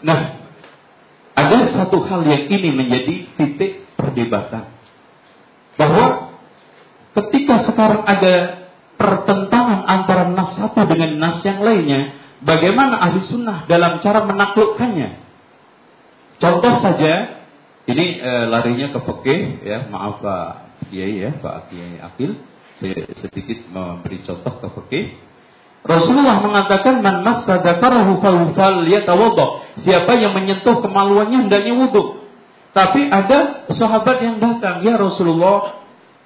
Nah, ada satu hal yang ini menjadi titik perdebatan. Bahwa ketika sekarang ada pertentangan antara nas satu dengan nas yang lainnya, bagaimana ahli sunnah dalam cara menaklukkannya? Contoh saja, ini e, larinya ke fikih ya, maaf Pak Kiai ya, Pak Kiai Akil, saya sedikit memberi contoh ke fikih. Rasulullah mengatakan man massa dzakarahu falyatawadda. Siapa yang menyentuh kemaluannya hendaknya wudhu. Tapi ada sahabat yang datang, "Ya Rasulullah,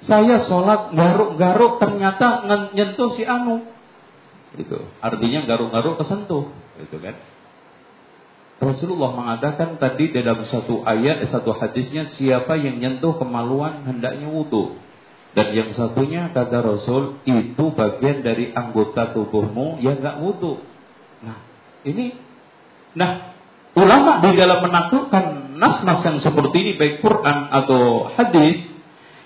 saya sholat garuk-garuk ternyata nyentuh si Anu. Itu artinya garuk-garuk kesentuh, itu kan? Rasulullah mengatakan tadi dalam satu ayat, satu hadisnya siapa yang nyentuh kemaluan hendaknya wudhu. Dan yang satunya kata Rasul itu bagian dari anggota tubuhmu yang nggak wudhu. Nah ini, nah ulama di dalam menaklukkan nas-nas yang seperti ini baik Quran atau hadis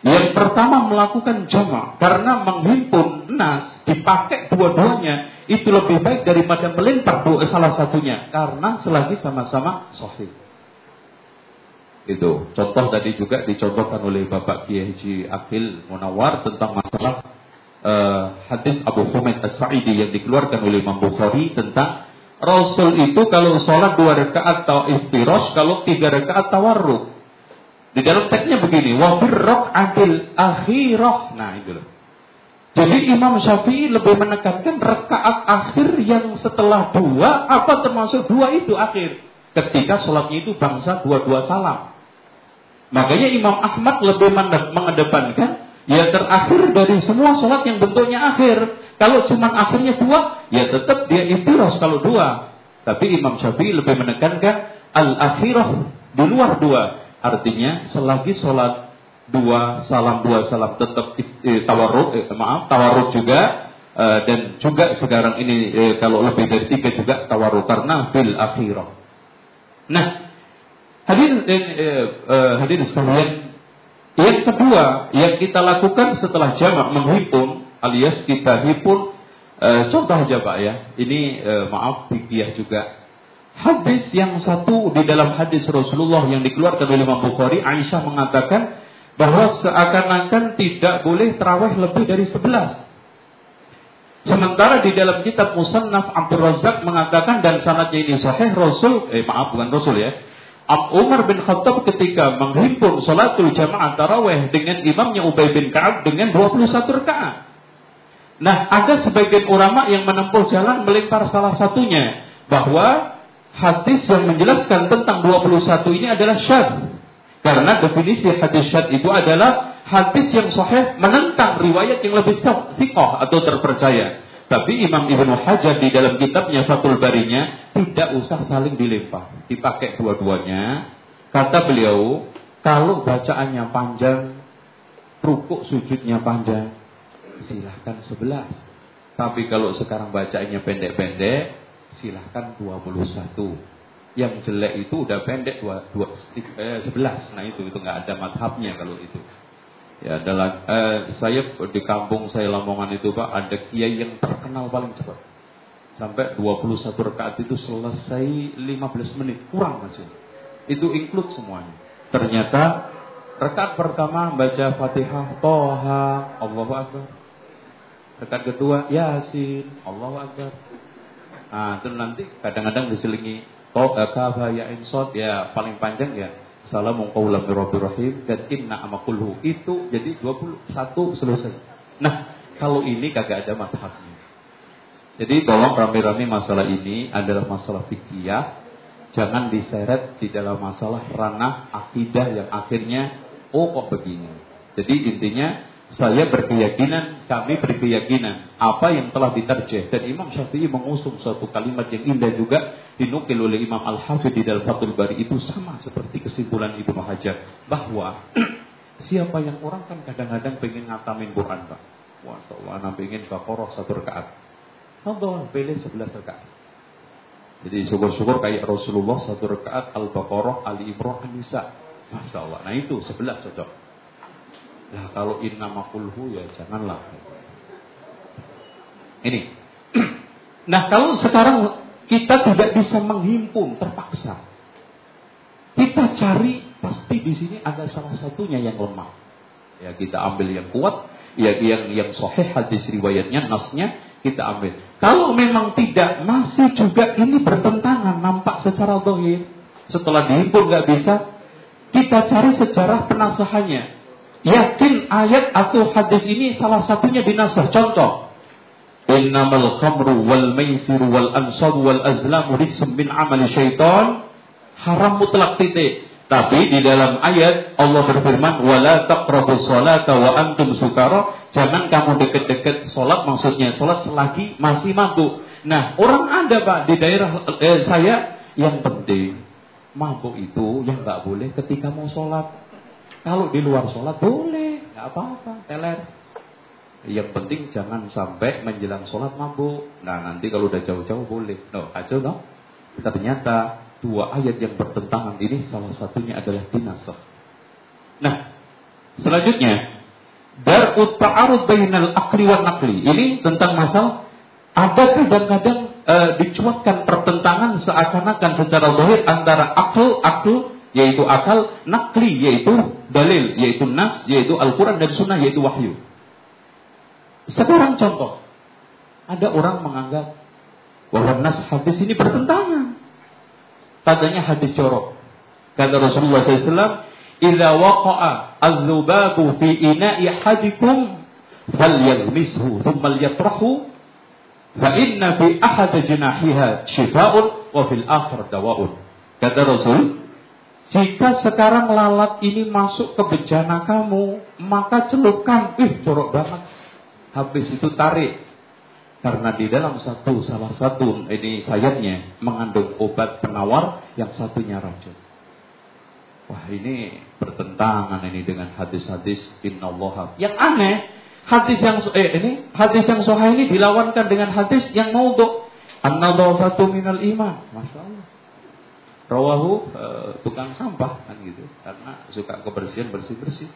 yang pertama melakukan jama karena menghimpun nas dipakai dua-duanya itu lebih baik daripada melempar dua salah satunya karena selagi sama-sama sahih. Itu contoh tadi juga dicontohkan oleh Bapak Kiai Haji Akil Munawar tentang masalah uh, hadis Abu Humaid As-Sa'idi yang dikeluarkan oleh Imam Bukhari tentang Rasul itu kalau sholat dua rakaat atau iftiros, kalau tiga rakaat tawarruk. Di dalam teksnya begini, wa adil akhirah. Nah, itu loh. Jadi Imam Syafi'i lebih menekankan rekaat akhir yang setelah dua, apa termasuk dua itu akhir. Ketika sholatnya itu bangsa dua-dua salam. Makanya Imam Ahmad lebih mengedepankan ya terakhir dari semua sholat yang bentuknya akhir. Kalau cuma akhirnya dua, ya tetap dia itiros kalau dua. Tapi Imam Syafi'i lebih menekankan al-akhirah di luar dua. Artinya selagi sholat dua salam dua salam tetap eh, tawarruk eh, maaf tawarruk juga eh, dan juga sekarang ini eh, kalau lebih dari tiga juga tawarruk karena fil akhirah. Nah, hadir eh, eh, hadir sekalian yang kedua yang kita lakukan setelah jamak menghimpun alias kita himpun eh, contoh aja Pak ya. Ini eh, maaf fikih juga Hadis yang satu di dalam hadis Rasulullah yang dikeluarkan oleh Imam Bukhari, Aisyah mengatakan bahwa seakan-akan tidak boleh terawih lebih dari sebelas. Sementara di dalam kitab Musannaf Abdul Razak mengatakan dan sanadnya ini sahih Rasul, eh maaf bukan Rasul ya. Umar bin Khattab ketika menghimpun salatul jamaah tarawih dengan imamnya Ubay bin Ka'ab dengan 21 rakaat. Nah, ada sebagian ulama yang menempuh jalan melempar salah satunya bahwa hadis yang menjelaskan tentang 21 ini adalah syad. Karena definisi hadis syad itu adalah hadis yang sahih menentang riwayat yang lebih sikoh atau terpercaya. Tapi Imam Ibnu Hajar di dalam kitabnya Fathul Barinya tidak usah saling dilempar, dipakai dua-duanya. Kata beliau, kalau bacaannya panjang, rukuk sujudnya panjang, silahkan sebelas. Tapi kalau sekarang bacaannya pendek-pendek, silahkan 21. Yang jelek itu udah pendek dua, dua, eh, 11. Nah itu itu nggak ada madhabnya kalau itu. Ya adalah eh, saya di kampung saya Lamongan itu Pak ada kiai yang terkenal paling cepat. Sampai 21 rakaat itu selesai 15 menit, kurang masih. Itu include semuanya. Ternyata rakaat pertama baca Fatihah, Toha, Allahu Akbar. Rakaat kedua Yasin, Allahu Akbar. Nah, itu nanti kadang-kadang diselingi oh, kafa ya insot ya paling panjang ya Assalamu qawlan rahim dan inna amakulhu itu jadi 21 selesai. Nah, kalau ini kagak ada mazhabnya. Jadi tolong rame-rame masalah ini adalah masalah fikih. Jangan diseret di dalam masalah ranah akidah yang akhirnya oh kok begini. Jadi intinya saya berkeyakinan, kami berkeyakinan apa yang telah diterjeh dan Imam Syafi'i mengusung suatu kalimat yang indah juga dinukil oleh Imam Al-Hafidh di dalam Fathul Bari itu sama seperti kesimpulan Ibnu Hajar bahwa siapa yang orang kan kadang-kadang pengen ngatamin Quran Pak. Wah, anak pengen bakoroh satu rakaat. Allah pilih sebelas rakaat. Jadi syukur-syukur kayak Rasulullah satu rakaat Al-Baqarah, Ali Imran, An-Nisa. Masya Allah. Nah itu sebelas cocok. Nah kalau inna makulhu ya janganlah. Ini. Nah kalau sekarang kita tidak bisa menghimpun terpaksa. Kita cari pasti di sini ada salah satunya yang lemah. Ya kita ambil yang kuat, ya yang yang sahih hadis riwayatnya, nasnya kita ambil. Kalau memang tidak, masih juga ini bertentangan nampak secara dohir. Setelah dihimpun nggak bisa, kita cari sejarah penasahannya. Yakin ayat atau hadis ini salah satunya dinasah. Contoh. Innamal khamru wal maisir wal ansar wal azlamu rijsum min amali syaitan. Haram mutlak titik. Tapi di dalam ayat Allah berfirman wala taqrabus salata wa antum sukara, jangan kamu deket-deket salat maksudnya salat selagi masih mabuk. Nah, orang ada Pak di daerah eh, saya yang penting mabuk itu yang nggak boleh ketika mau sholat. Kalau di luar sholat boleh, nggak apa-apa, teler. Yang penting jangan sampai menjelang sholat mabuk. Nah nanti kalau udah jauh-jauh boleh. No, aja no. Ternyata dua ayat yang bertentangan ini salah satunya adalah dinasah. Nah, selanjutnya darut ta'arud bainal akli nakli. Ini tentang masalah ada kadang-kadang e, dicuatkan pertentangan seakan-akan secara zahir antara akal, akal yaitu akal, nakli yaitu dalil, yaitu nas, yaitu Al-Quran dan Sunnah, yaitu wahyu. Sekarang contoh, ada orang menganggap bahwa nas hadis ini bertentangan. Tadanya hadis corok. Kata Rasulullah SAW, "Idza waqa'a al-dhubabu fi ina'i hadikum falyalmishu thumma yatrahu Fa inna fi ahad jinahiha shifa'un wa fil akhir dawa'un. Kata Rasul, jika sekarang lalat ini masuk ke bejana kamu, maka celupkan. Ih, jorok banget. Habis itu tarik. Karena di dalam satu salah satu ini sayapnya mengandung obat penawar, yang satunya racun. Wah ini bertentangan ini dengan hadis-hadis innallaha. Yang aneh, hadis yang eh ini hadis yang sahih ini dilawankan dengan hadis yang maudhu. An-nadhafatu minal iman. Masya Allah. Rawahu e, tukang sampah kan gitu. Karena suka kebersihan bersih-bersih.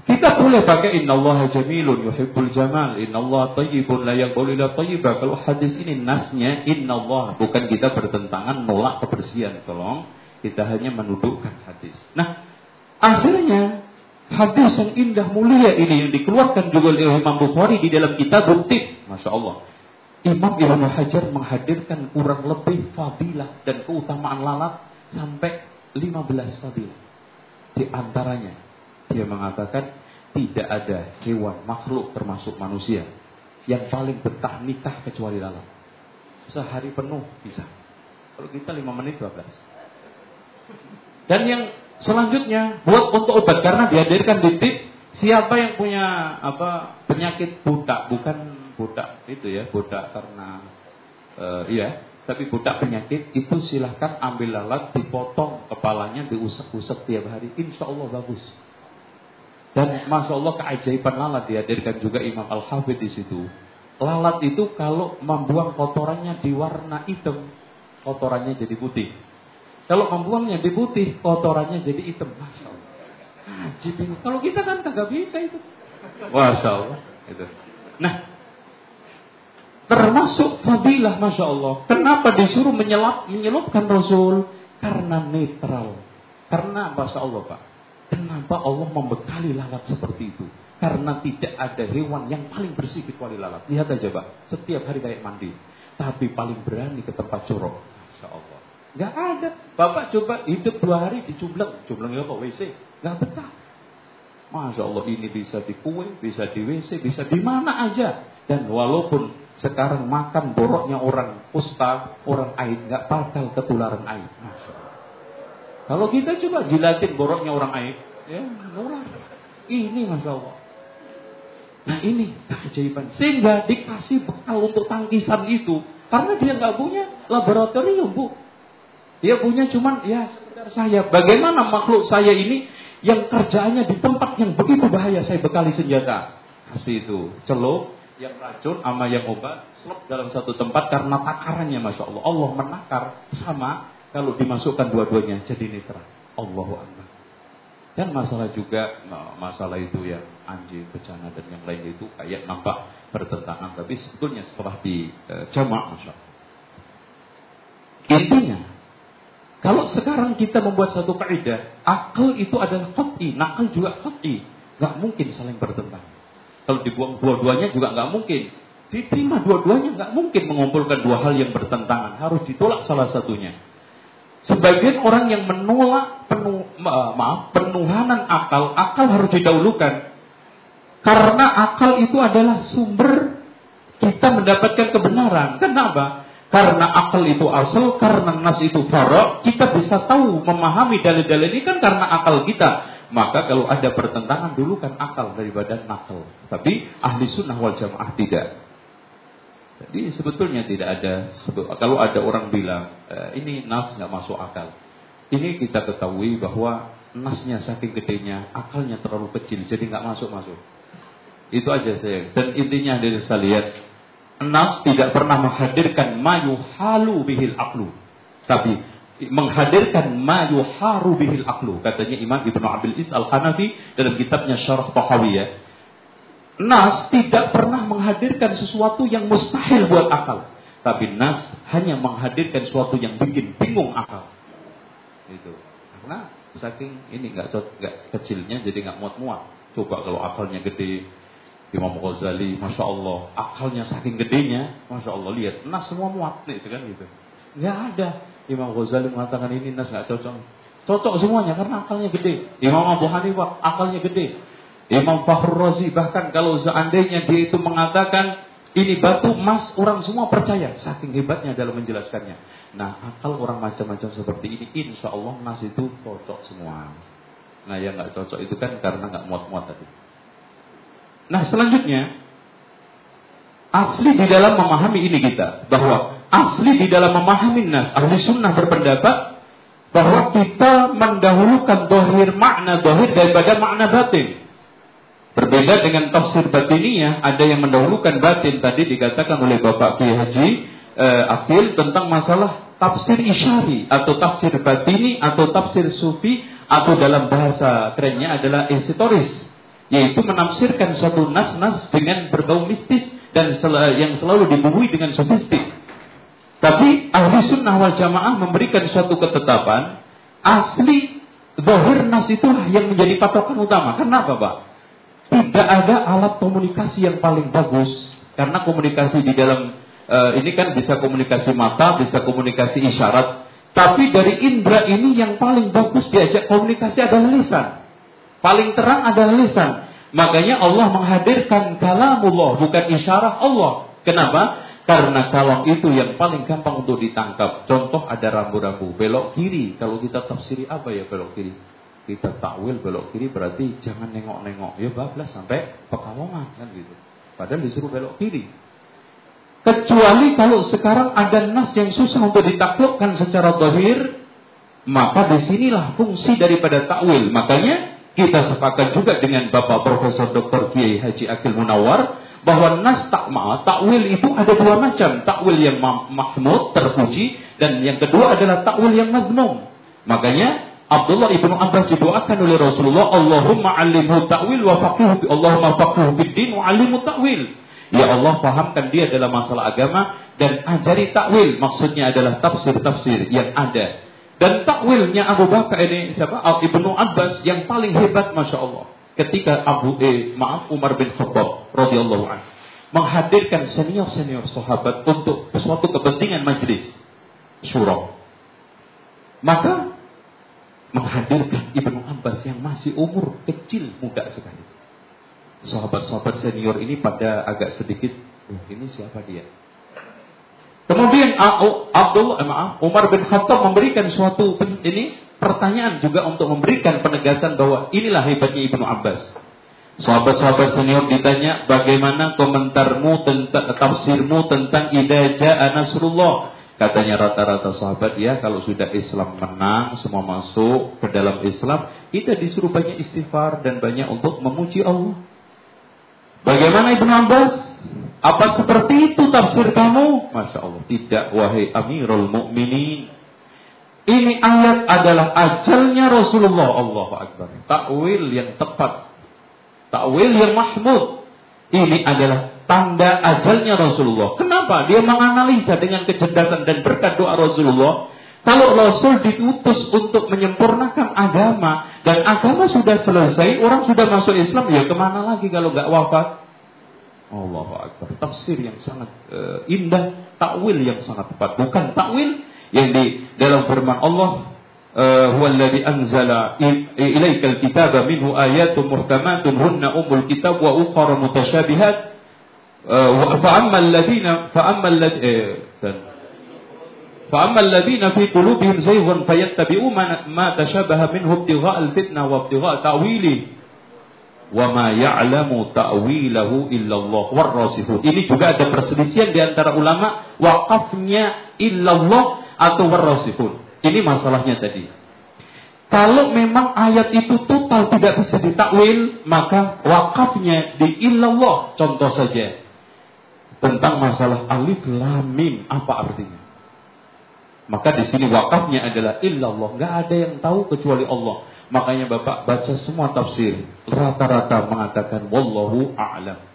Kita boleh pakai innallaha jamilun yuhibbul jamal, innallaha thayyibun la yaqbalu illa thayyiba. Kalau hadis ini nasnya innallah bukan kita bertentangan nolak kebersihan, tolong. Kita hanya menudukkan hadis. Nah, akhirnya hadis yang indah mulia ini yang dikeluarkan juga oleh Imam Bukhari di dalam kitab Tib. Masya Allah. Imam Ibn Hajar menghadirkan kurang lebih fadilah dan keutamaan lalat sampai 15 fadilah. Di antaranya dia mengatakan tidak ada hewan makhluk termasuk manusia yang paling betah nikah kecuali lalat. Sehari penuh bisa. Kalau kita 5 menit 12. Dan yang Selanjutnya buat untuk obat karena dihadirkan di tip siapa yang punya apa penyakit budak bukan budak itu ya budak karena uh, iya tapi budak penyakit itu silahkan ambil lalat dipotong kepalanya diusap-usap tiap hari insya Allah bagus dan masya Allah keajaiban lalat dihadirkan juga Imam Al Hafidh di situ lalat itu kalau membuang kotorannya di warna hitam kotorannya jadi putih kalau membuangnya di putih, kotorannya jadi hitam. Masya Allah. Ajib. Kalau kita kan kagak bisa itu. Masya Allah. Itu. Nah, termasuk fadilah Masya Allah. Kenapa disuruh menyelap, menyelupkan Rasul? Karena netral. Karena Masya Allah Pak. Kenapa Allah membekali lalat seperti itu? Karena tidak ada hewan yang paling bersih kecuali lalat. Lihat aja Pak. Setiap hari kayak mandi. Tapi paling berani ke tempat curok. Masya Allah. Gak ada. Bapak coba hidup dua hari di Cumbleng. Cumbleng apa? WC. Gak betah. Masya Allah ini bisa di kue, bisa di WC, bisa di mana aja. Dan walaupun sekarang makan boroknya orang kusta, orang air, nggak bakal ketularan air. Kalau kita coba jilatin boroknya orang air, ya nular. Ini Masya Allah. Nah ini keajaiban. Sehingga dikasih bekal untuk tangkisan itu. Karena dia nggak punya laboratorium, Bu. Dia punya cuman ya saya. Bagaimana makhluk saya ini yang kerjaannya di tempat yang begitu bahaya saya bekali senjata. Kasih itu celup yang racun sama yang obat selop dalam satu tempat karena takarannya masya Allah. Allah menakar sama kalau dimasukkan dua-duanya jadi netral. Allahu Akbar. Dan masalah juga masalah itu yang anjing, bencana dan yang lain itu kayak nampak bertentangan tapi sebetulnya setelah di e, jamak masya Allah. Intinya, kalau sekarang kita membuat satu kaidah, akal itu adalah qat'i, nakal juga qat'i. Gak mungkin saling bertentangan. Kalau dibuang dua-duanya juga nggak mungkin. Diterima dua-duanya nggak mungkin mengumpulkan dua hal yang bertentangan. Harus ditolak salah satunya. Sebagian orang yang menolak penuh, maaf penuhanan akal, akal harus didahulukan. Karena akal itu adalah sumber kita mendapatkan kebenaran. Kenapa? Karena akal itu asal, karena nas itu farok, kita bisa tahu, memahami dalil-dalil ini kan karena akal kita. Maka kalau ada pertentangan dulu kan akal daripada nakal. Tapi ahli sunnah wal jamaah tidak. Jadi sebetulnya tidak ada kalau ada orang bilang e, ini nas nggak masuk akal. Ini kita ketahui bahwa nasnya saking gedenya, akalnya terlalu kecil, jadi nggak masuk masuk. Itu aja saya. Dan intinya dari saya lihat, nas tidak pernah menghadirkan mayu halu bihil aklu. Tapi menghadirkan mayu haru bihil aklu. Katanya Imam Ibnu Abil Is Al-Hanafi dalam kitabnya Syarah Tahawiyah Nas tidak pernah menghadirkan sesuatu yang mustahil buat akal. Tapi Nas hanya menghadirkan sesuatu yang bikin bingung akal. Itu. Karena saking ini nggak nggak kecilnya jadi nggak muat-muat. Coba kalau akalnya gede, Imam Ghazali, masya Allah, akalnya saking gedenya, masya Allah lihat, Nas semua muat, itu kan gitu. Nggak ada. Imam Ghazali mengatakan ini Nas nggak cocok. Cocok semuanya karena akalnya gede. Imam Abu Hanifah akalnya gede. Imam Fakhrul Razi bahkan kalau seandainya dia itu mengatakan ini batu emas orang semua percaya saking hebatnya dalam menjelaskannya. Nah akal orang macam-macam seperti ini insya Allah nas itu cocok semua. Nah yang nggak cocok itu kan karena nggak muat-muat tadi. Nah selanjutnya asli di dalam memahami ini kita bahwa asli di dalam memahami nas ahli sunnah berpendapat bahwa kita mendahulukan dohir makna dohir daripada makna batin. Berbeda dengan tafsir batiniyah, ada yang mendahulukan batin tadi dikatakan oleh Bapak Kiai Haji eh, Akil tentang masalah tafsir isyari atau tafsir batini atau tafsir sufi atau dalam bahasa kerennya adalah esitoris yaitu menafsirkan satu nas-nas dengan berbau mistis dan yang selalu dibumbui dengan sofistik. Tapi ahli sunnah wal jamaah memberikan suatu ketetapan asli dohir nas itu yang menjadi patokan utama. Kenapa Pak? tidak ada alat komunikasi yang paling bagus karena komunikasi di dalam uh, ini kan bisa komunikasi mata, bisa komunikasi isyarat. Tapi dari indera ini yang paling bagus diajak komunikasi adalah lisan. Paling terang adalah lisan. Makanya Allah menghadirkan kalamullah bukan isyarat Allah. Kenapa? Karena kalam itu yang paling gampang untuk ditangkap. Contoh ada rambu-rambu belok kiri. Kalau kita tafsiri apa ya belok kiri? kita takwil belok kiri berarti jangan nengok-nengok. Ya bablas sampai pekalongan kan gitu. Padahal disuruh belok kiri. Kecuali kalau sekarang ada nas yang susah untuk ditaklukkan secara zahir, maka di sinilah fungsi daripada takwil. Makanya kita sepakat juga dengan Bapak Profesor Dr. Kiai Haji Akil Munawar bahwa nas takma, takwil itu ada dua macam. Takwil yang mahmud, terpuji, dan yang kedua adalah takwil yang mazmum. Makanya Abdullah ibnu Abbas didoakan oleh Rasulullah, Allahumma alimhu ta'wil wa faqihu, Allahumma faqihu bid-din wa ta'wil. Ya Allah fahamkan dia dalam masalah agama dan ajari takwil. Maksudnya adalah tafsir-tafsir yang ada. Dan takwilnya Abu Bakar ini siapa? Ibnu Abbas yang paling hebat Masya Allah. Ketika Abu eh, maaf Umar bin Khattab radhiyallahu anhu menghadirkan senior-senior sahabat untuk sesuatu kepentingan majlis syura. Maka menghadirkan Ibnu Abbas yang masih umur kecil muda sekali. Sahabat-sahabat senior ini pada agak sedikit, ini siapa dia? Kemudian Abdul maaf, Umar bin Khattab memberikan suatu ini pertanyaan juga untuk memberikan penegasan bahwa inilah hebatnya Ibnu Abbas. Sahabat-sahabat senior ditanya bagaimana komentarmu tentang tafsirmu tentang idaja Nasrullah Katanya rata-rata sahabat ya kalau sudah Islam menang semua masuk ke dalam Islam kita disuruh banyak istighfar dan banyak untuk memuji Allah. Bagaimana Ibnu Abbas? Apa seperti itu tafsir kamu? Masya Allah tidak wahai Amirul Mukminin. Ini ayat adalah ajalnya Rasulullah Allah Akbar. Takwil yang tepat. Takwil yang mahmud. Ini adalah tanda ajalnya Rasulullah. Kenapa? Dia menganalisa dengan kecerdasan dan berkat doa Rasulullah. Kalau Rasul diutus untuk menyempurnakan agama dan agama sudah selesai, orang sudah masuk Islam, ya ke mana lagi kalau nggak wafat? Allahu Akbar. Tafsir yang sangat uh, indah, takwil yang sangat tepat. Bukan takwil yang di dalam firman Allah هو الذي أنزل إليك الكتاب منه آيات محكمات هن أم الكتاب وأخر متشابهات فأما الذين فأما الذين فأما الذين في قلوبهم زيغ فيتبعون ما تشابه منه ابتغاء الفتنة وابتغاء تأويله وما يعلم تأويله إلا الله والراسخون ini juga ada perselisihan di antara ulama wakafnya illallah atau warasihun ini masalahnya tadi. Kalau memang ayat itu total tidak bisa ditakwil, maka wakafnya di illallah. Contoh saja. Tentang masalah alif lam mim, apa artinya? Maka di sini wakafnya adalah illallah. Gak ada yang tahu kecuali Allah. Makanya Bapak baca semua tafsir. Rata-rata mengatakan Wallahu a'lam.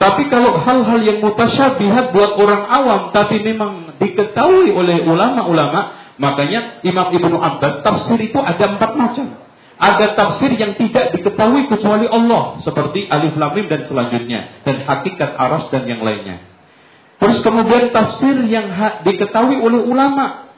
Tapi kalau hal-hal yang mutasyabihat buat orang awam, tapi memang diketahui oleh ulama-ulama, Makanya Imam Ibnu Abbas tafsir itu ada empat macam. Ada tafsir yang tidak diketahui kecuali Allah seperti alif lam mim dan selanjutnya dan hakikat aras dan yang lainnya. Terus kemudian tafsir yang diketahui oleh ulama.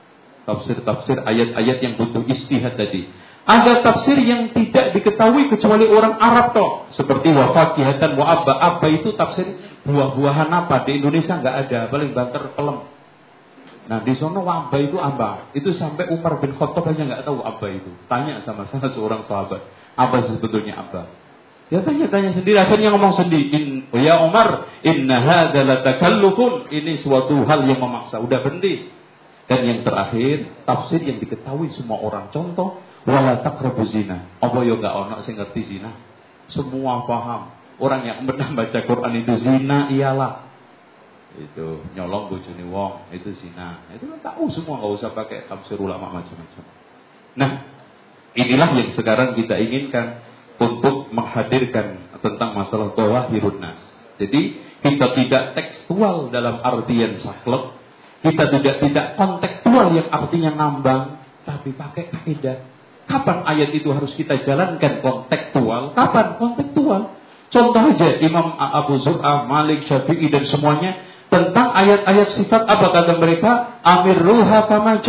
Tafsir-tafsir ayat-ayat yang butuh istihad tadi. Ada tafsir yang tidak diketahui kecuali orang Arab toh, seperti wafakihatan wa abba. Abba itu tafsir buah-buahan apa di Indonesia nggak ada, paling banter pelem. Nah di sana Wabah itu apa? Itu sampai Umar bin Khattab aja nggak tahu apa itu. Tanya sama salah seorang sahabat, apa sebetulnya apa? Dia tanya-tanya sendiri, akhirnya ngomong sendiri. In, ya Umar, inna hadza takallufun. Ini suatu hal yang memaksa. Udah berhenti. Dan yang terakhir, tafsir yang diketahui semua orang. Contoh, wala taqrabu zina. Apa yo gak ono sing ngerti zina? Semua paham. Orang yang pernah baca Quran itu zina ialah itu nyolong bojone wong itu zina itu kan tahu semua nggak usah pakai tafsir ulama macam-macam nah inilah yang sekarang kita inginkan untuk menghadirkan tentang masalah tawahirun nas jadi kita tidak tekstual dalam artian saklek kita tidak tidak kontekstual yang artinya ngambang tapi pakai kaidah kapan ayat itu harus kita jalankan kontekstual kapan kontekstual contoh aja Imam Abu Zur'ah Malik Syafi'i dan semuanya tentang ayat-ayat sifat apa kata mereka? Amir ruha kama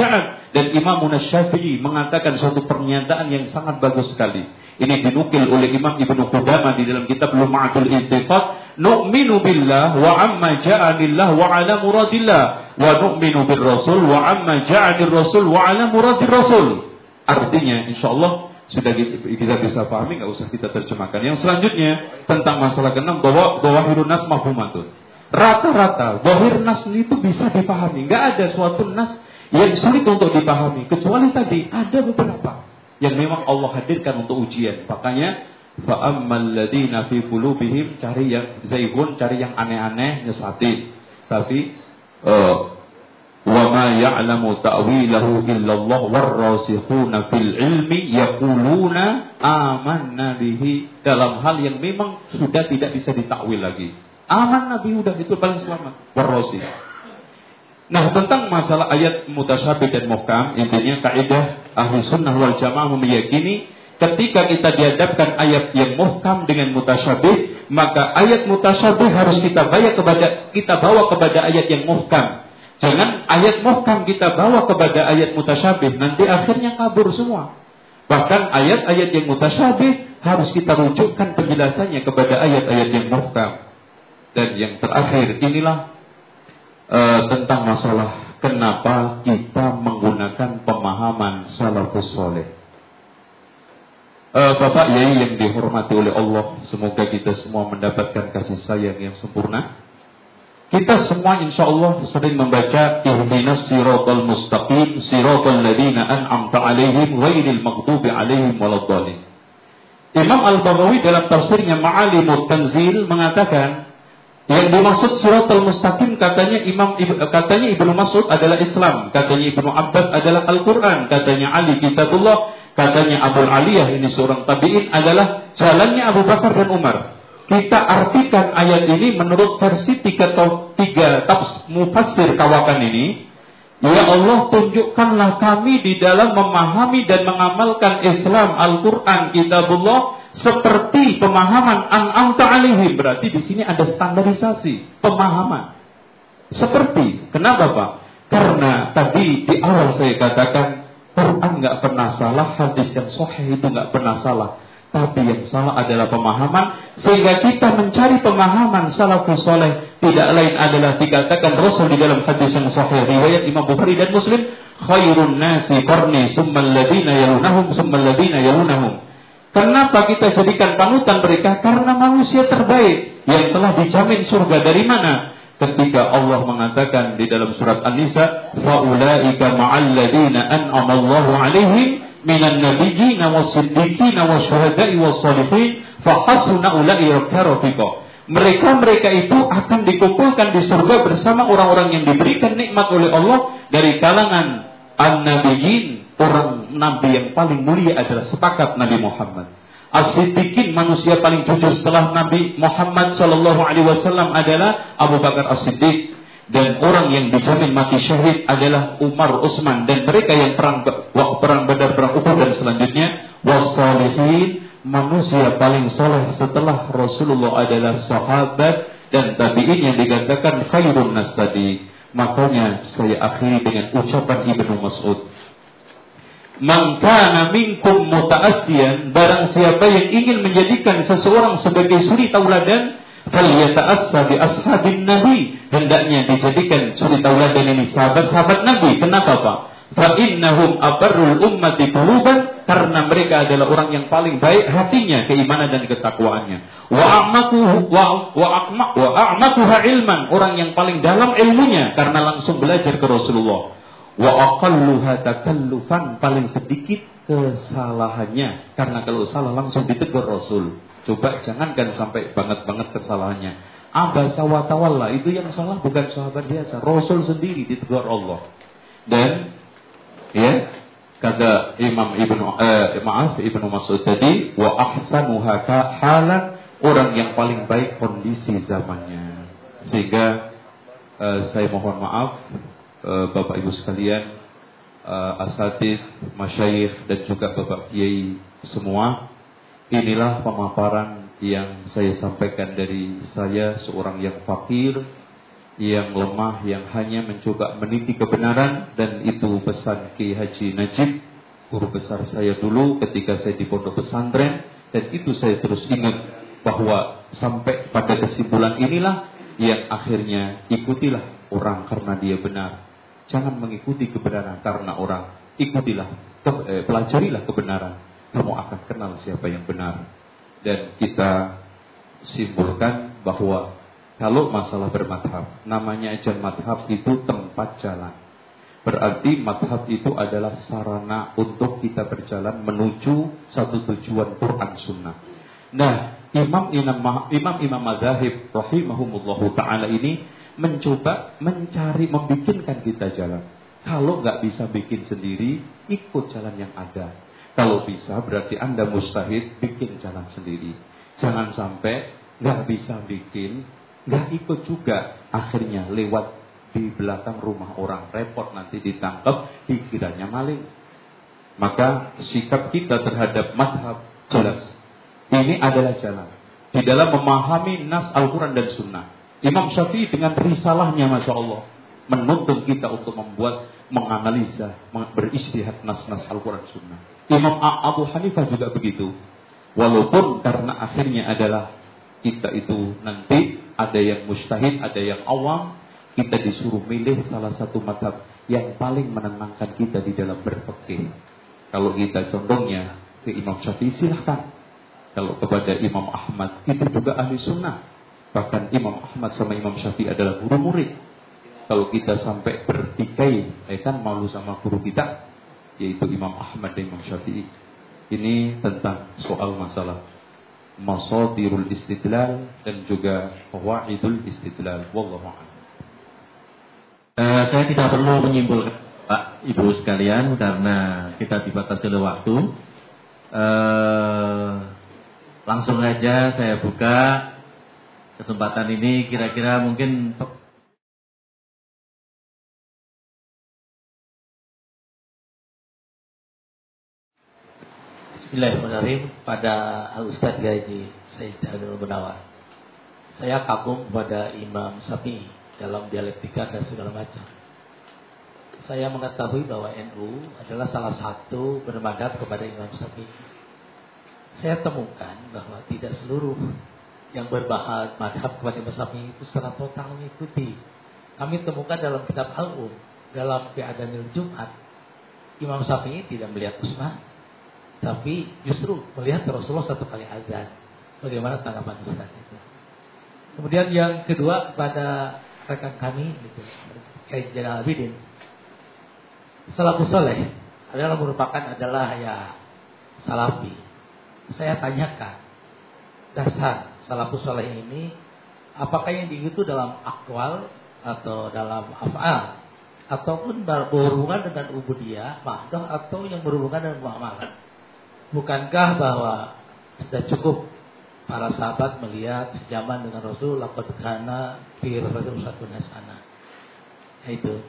Dan Imam Syafi'i mengatakan suatu pernyataan yang sangat bagus sekali. Ini dinukil oleh Imam Ibnu Qudamah di dalam kitab Lum'atul Intifat. Nu'minu billah wa amma ja'anillah wa ala muradillah. Wa nu'minu bil rasul wa amma ja'anil rasul wa ala muradir rasul. Artinya insya Allah sudah kita bisa pahami, nggak usah kita terjemahkan. Yang selanjutnya tentang masalah keenam bahwa bahwa hirunas mahfumatun. Rata-rata bohir nas itu bisa dipahami. Nggak ada suatu nas yang sulit untuk dipahami. Kecuali tadi ada beberapa yang memang Allah hadirkan untuk ujian. Makanya fa'ammal ladina fi qulubihim cari yang zaigun, cari yang aneh-aneh, nyesatin. Tapi uh, wa ma ya'lamu ta'wilahu illallah warrasikhuna fil ilmi yaquluna amanna bihi dalam hal yang memang sudah tidak bisa ditakwil lagi. Aman Nabi udah itu paling selamat. Warrosi. Nah tentang masalah ayat mutasyabih dan muhkam, intinya kaidah ahli sunnah wal jamaah meyakini ketika kita dihadapkan ayat yang muhkam dengan mutasyabih, maka ayat mutasyabih harus kita bawa kepada kita bawa kepada ayat yang muhkam. Jangan ayat muhkam kita bawa kepada ayat mutasyabih, nanti akhirnya kabur semua. Bahkan ayat-ayat yang mutasyabih harus kita rujukkan penjelasannya kepada ayat-ayat yang muhkam. Dan yang terakhir inilah uh, tentang masalah kenapa kita menggunakan pemahaman salafus soleh. Uh, Bapak Yai yang dihormati oleh Allah, semoga kita semua mendapatkan kasih sayang yang sempurna. Kita semua insya Allah sering membaca Ihdinas siratal mustaqim siratal ladina an'amta alaihim ghairil maghdubi alaihim waladdallin. Imam Al-Baghawi dalam tafsirnya Ma'alimut Tanzil mengatakan yang dimaksud suratul mustaqim katanya Imam katanya Ibnu Mas'ud adalah Islam, katanya Ibnu Abbas adalah Al-Qur'an, katanya Ali kitabullah, katanya Abu Aliyah ini seorang tabi'in adalah jalannya Abu Bakar dan Umar. Kita artikan ayat ini menurut versi tiga tiga tafs mufassir kawakan ini. Ya Allah tunjukkanlah kami di dalam memahami dan mengamalkan Islam Al-Quran Kitabullah seperti pemahaman an-amta alihi berarti di sini ada standarisasi pemahaman. Seperti kenapa Pak? Karena tadi di awal saya katakan Quran nggak pernah salah hadis yang sahih itu nggak pernah salah tapi yang salah adalah pemahaman sehingga kita mencari pemahaman salafus soleh tidak lain adalah dikatakan Rasul di dalam hadis yang sahih riwayat Imam Bukhari dan Muslim khairun nasi qarni summal ladina yalunahum summal ladina yalunahum Kenapa kita jadikan panutan mereka? Karena manusia terbaik yang telah dijamin surga dari mana? Ketika Allah mengatakan di dalam surat An-Nisa, "Faulaika ma'al ladina an'ama Allahu 'alaihim minan nabiyyin was-siddiqin wasyuhada'i was-shalihin fa hasuna ulaika rafiqa. Mereka-mereka itu akan dikumpulkan di surga bersama orang-orang yang diberikan nikmat oleh Allah dari kalangan an-nabiyyin, orang nabi yang paling mulia adalah sepakat Nabi Muhammad. As-Siddiqin manusia paling jujur setelah Nabi Muhammad Sallallahu Alaihi Wasallam adalah Abu Bakar As-Siddiq dan orang yang dijamin mati syahid adalah Umar Utsman. Dan mereka yang perang perang Badar perang Uhud dan selanjutnya wasalihin manusia paling soleh setelah Rasulullah adalah sahabat dan tabiin yang dikatakan khairun nas tadi. Makanya saya akhiri dengan ucapan Ibnu Mas'ud. Man kana minkum muta'assiyan barang siapa yang ingin menjadikan seseorang sebagai suri tauladan falyata'assa bi ashabin nabi hendaknya dijadikan suri tauladan ini sahabat-sahabat nabi. Kenapa Pak? fa ummati quluban karena mereka adalah orang yang paling baik hatinya keimanan dan ketakwaannya. wa a'maku wa wa a'ma wa a'makuha ilman orang yang paling dalam ilmunya karena langsung belajar ke Rasulullah. wa aqalluha takallufan paling sedikit kesalahannya. Karena kalau salah langsung ditegur Rasul Coba jangankan sampai banget-banget kesalahannya. Abasa wa tawalla itu yang salah bukan sahabat biasa. Rasul sendiri ditegur Allah. Dan ya kata Imam Ibnu eh, maaf Ibnu Mas'ud tadi wa ahsanuha halan orang yang paling baik kondisi zamannya. Sehingga eh, saya mohon maaf eh, Bapak Ibu sekalian eh, asatid, masyayikh dan juga Bapak Kiai semua Inilah pemaparan yang saya sampaikan dari saya seorang yang fakir, yang lemah, yang hanya mencoba meniti kebenaran dan itu pesan Ki Haji Najib, guru besar saya dulu ketika saya di pondok pesantren dan itu saya terus ingat bahwa sampai pada kesimpulan inilah yang akhirnya ikutilah orang karena dia benar. Jangan mengikuti kebenaran karena orang. Ikutilah, eh, pelajarilah kebenaran kamu akan kenal siapa yang benar. Dan kita simpulkan bahwa kalau masalah bermadhab, namanya aja madhab itu tempat jalan. Berarti madhab itu adalah sarana untuk kita berjalan menuju satu tujuan Quran Sunnah. Nah, imam imam imam imam madhab rahimahumullahu taala ini mencoba mencari membikinkan kita jalan. Kalau nggak bisa bikin sendiri, ikut jalan yang ada. Kalau bisa berarti Anda mustahid bikin jalan sendiri. Jangan sampai nggak bisa bikin, nggak ikut juga. Akhirnya lewat di belakang rumah orang repot nanti ditangkap dikiranya maling. Maka sikap kita terhadap madhab jelas. Ini adalah jalan. Di dalam memahami nas Al-Quran dan Sunnah. Imam Syafi'i dengan risalahnya Masya Allah. Menuntun kita untuk membuat, menganalisa, beristihad nas-nas Al-Quran Sunnah. Imam Abu Hanifah juga begitu. Walaupun karena akhirnya adalah kita itu nanti ada yang mustahid, ada yang awam, kita disuruh milih salah satu madhab yang paling menenangkan kita di dalam berpikir. Kalau kita condongnya ke Imam Syafi'i silahkan. Kalau kepada Imam Ahmad itu juga ahli sunnah. Bahkan Imam Ahmad sama Imam Syafi'i adalah guru murid. Kalau kita sampai bertikai, eh kan malu sama guru kita, yaitu Imam Ahmad dan Imam Syafi'i. Ini tentang soal masalah masadirul istidlal dan juga fawaidul istidlal. Wallahu. Uh, saya tidak perlu menyimpulkan Pak Ibu sekalian karena kita dibatasi oleh waktu. Uh, langsung saja saya buka kesempatan ini kira-kira mungkin Bismillahirrahmanirrahim pada Ustaz Gaji Sayyid Abdul Munawar. Saya kagum kepada Imam Syafi'i dalam dialektika dan segala macam. Saya mengetahui bahwa NU adalah salah satu bermadhab kepada Imam Syafi'i. Saya temukan bahwa tidak seluruh yang berbahas madhab kepada Imam Syafi'i itu secara total mengikuti. Kami temukan dalam kitab Al-Um, dalam Fi'adanil Jumat, Imam Syafi'i tidak melihat Usman, tapi justru melihat Rasulullah satu kali azan. Bagaimana tanggapan Ustaz itu? Kemudian yang kedua pada rekan kami gitu, Kiai Jalal Abidin. Salafus soleh adalah merupakan adalah ya salafi. Saya tanyakan dasar salafus soleh ini apakah yang diikuti dalam akwal atau dalam afal ataupun berhubungan dengan ubudiyah, mahdoh atau yang berhubungan dengan muamalah. Bukankah bahwa sudah cukup para sahabat melihat sejaman dengan Rasul laqad kana fi satu nasana. Nah, itu.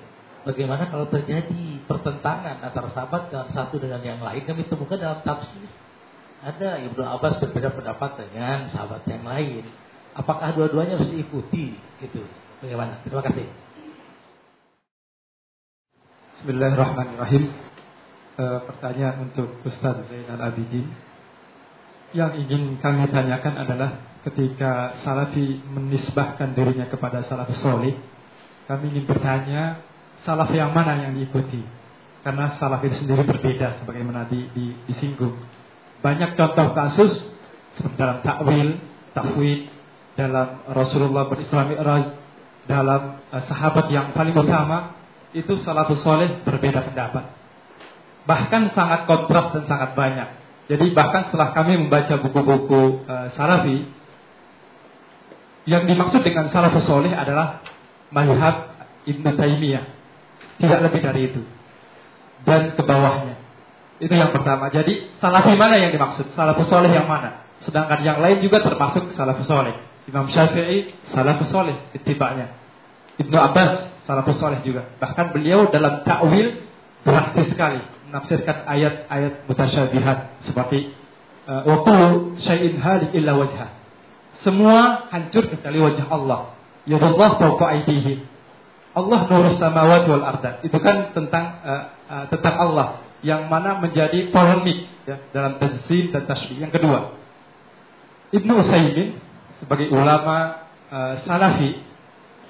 Bagaimana kalau terjadi pertentangan antara sahabat dan satu dengan yang lain kami temukan dalam tafsir. Ada Ibnu Abbas berbeda pendapat dengan sahabat yang lain. Apakah dua-duanya harus diikuti? Gitu. Bagaimana? Terima kasih. Bismillahirrahmanirrahim uh, pertanyaan untuk Ustaz Zainal Abidin. Yang ingin kami tanyakan adalah ketika Salafi menisbahkan dirinya kepada Salaf Soleh, kami ingin bertanya Salaf yang mana yang diikuti? Karena Salaf itu sendiri berbeda sebagaimana di, di, disinggung. Banyak contoh kasus seperti dalam takwil, tafwid, dalam Rasulullah berislam Mi'raj, dalam uh, sahabat yang paling utama itu salafus soleh berbeda pendapat bahkan sangat kontras dan sangat banyak. Jadi bahkan setelah kami membaca buku-buku uh, Salafi, yang dimaksud dengan Salafus Soleh adalah melihat Ibn Taimiyah, tidak lebih dari itu. Dan ke bawahnya. Itu yang pertama. Jadi Salafi mana yang dimaksud? Salafus Soleh yang mana? Sedangkan yang lain juga termasuk Salafus Soleh. Imam Syafi'i Salafus Soleh itibaknya. Ibnu Abbas Salafus Soleh juga. Bahkan beliau dalam takwil drastis sekali menafsirkan ayat-ayat mutasyabihat seperti uh, wa kullu syai'in halik illa wajha. Semua hancur kecuali wajah Allah. Ya Allah fawqa aidihi. Allah nurus samawati wal arda. Itu kan tentang uh, uh, tentang Allah yang mana menjadi polemik ya, dalam tafsir dan tasbih. Yang kedua, Ibnu Utsaimin sebagai ulama uh, salafi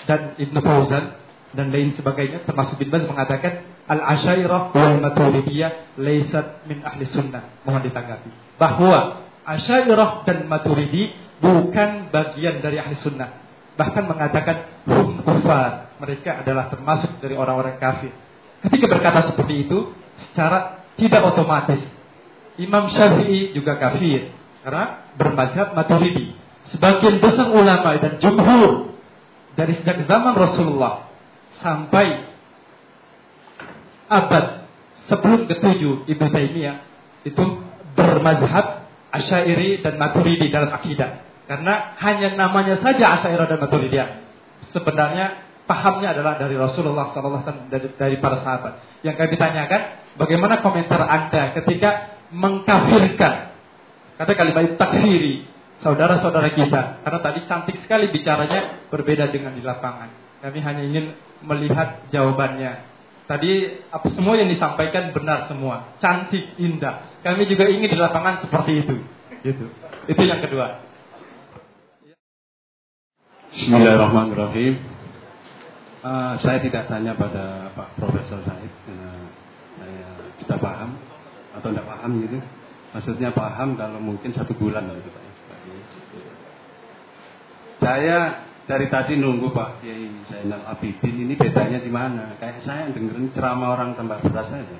dan Ibnu Fauzan dan lain sebagainya termasuk bin Baz mengatakan al-asyairah wal maturidiyah laisat min ahli sunnah. Mohon ditanggapi. Bahwa asyairah dan maturidi bukan bagian dari ahli sunnah. Bahkan mengatakan hum. Mereka adalah termasuk dari orang-orang kafir. Ketika berkata seperti itu, secara tidak otomatis Imam Syafi'i juga kafir karena bermazhab maturidi. Sebagian besar ulama dan jumhur dari sejak zaman Rasulullah sampai abad sebelum ketujuh Ibnu Taimiyah itu bermazhab Asy'ari dan Maturidi dalam akidah. Karena hanya namanya saja Asy'ari dan Maturidi. Sebenarnya pahamnya adalah dari Rasulullah SAW dari, dari para sahabat. Yang kami tanyakan, bagaimana komentar Anda ketika mengkafirkan kata kalimat takfiri saudara-saudara kita. Karena tadi cantik sekali bicaranya berbeda dengan di lapangan. Kami hanya ingin melihat jawabannya. Tadi apa semua yang disampaikan benar semua, cantik, indah. Kami juga ingin di lapangan seperti itu. Gitu. Itu yang kedua. Bismillahirrahmanirrahim. Uh, saya tidak tanya pada Pak Profesor Said karena saya tidak paham atau tidak paham gitu. Maksudnya paham kalau mungkin satu bulan gitu Pak. Saya dari tadi nunggu Pak Kiai Zainal Abidin ini bedanya di mana? Kayak saya dengerin ceramah orang tambah beras saja.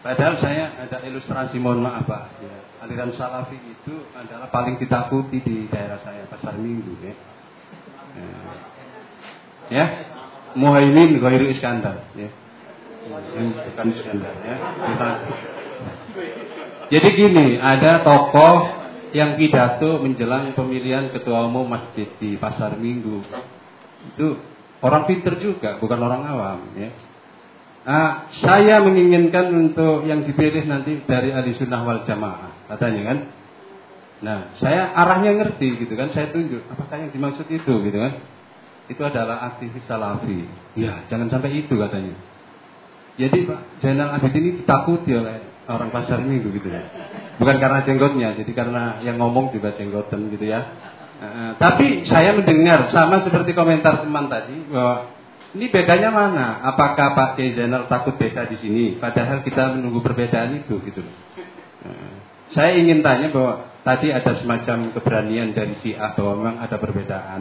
Padahal saya ada ilustrasi mohon maaf Pak. Ya, aliran Salafi itu adalah paling ditakuti di daerah saya pasar Minggu ya. Ya, ya. Muhaimin Ghairu Iskandar ya. Bukan Iskandar ya. Jadi gini, ada tokoh yang pidato menjelang pemilihan ketua umum masjid di pasar minggu itu orang pinter juga, bukan orang awam. Ya. Nah, saya menginginkan untuk yang dipilih nanti dari ahli sunnah wal jamaah, katanya kan. Nah, saya arahnya ngerti gitu kan, saya tunjuk apakah yang dimaksud itu gitu kan. Itu adalah aktivis salafi. Ya, jangan sampai itu katanya. Jadi Pak Jainal Abidin ini ditakuti oleh orang pasar minggu gitu ya. Bukan karena jenggotnya, jadi karena yang ngomong juga jenggotan gitu ya. Uh, tapi saya mendengar sama seperti komentar teman tadi bahwa ini bedanya mana? Apakah Pak Zainal takut beda di sini? Padahal kita menunggu perbedaan itu gitu. Uh, saya ingin tanya bahwa tadi ada semacam keberanian dari si A bahwa memang ada perbedaan,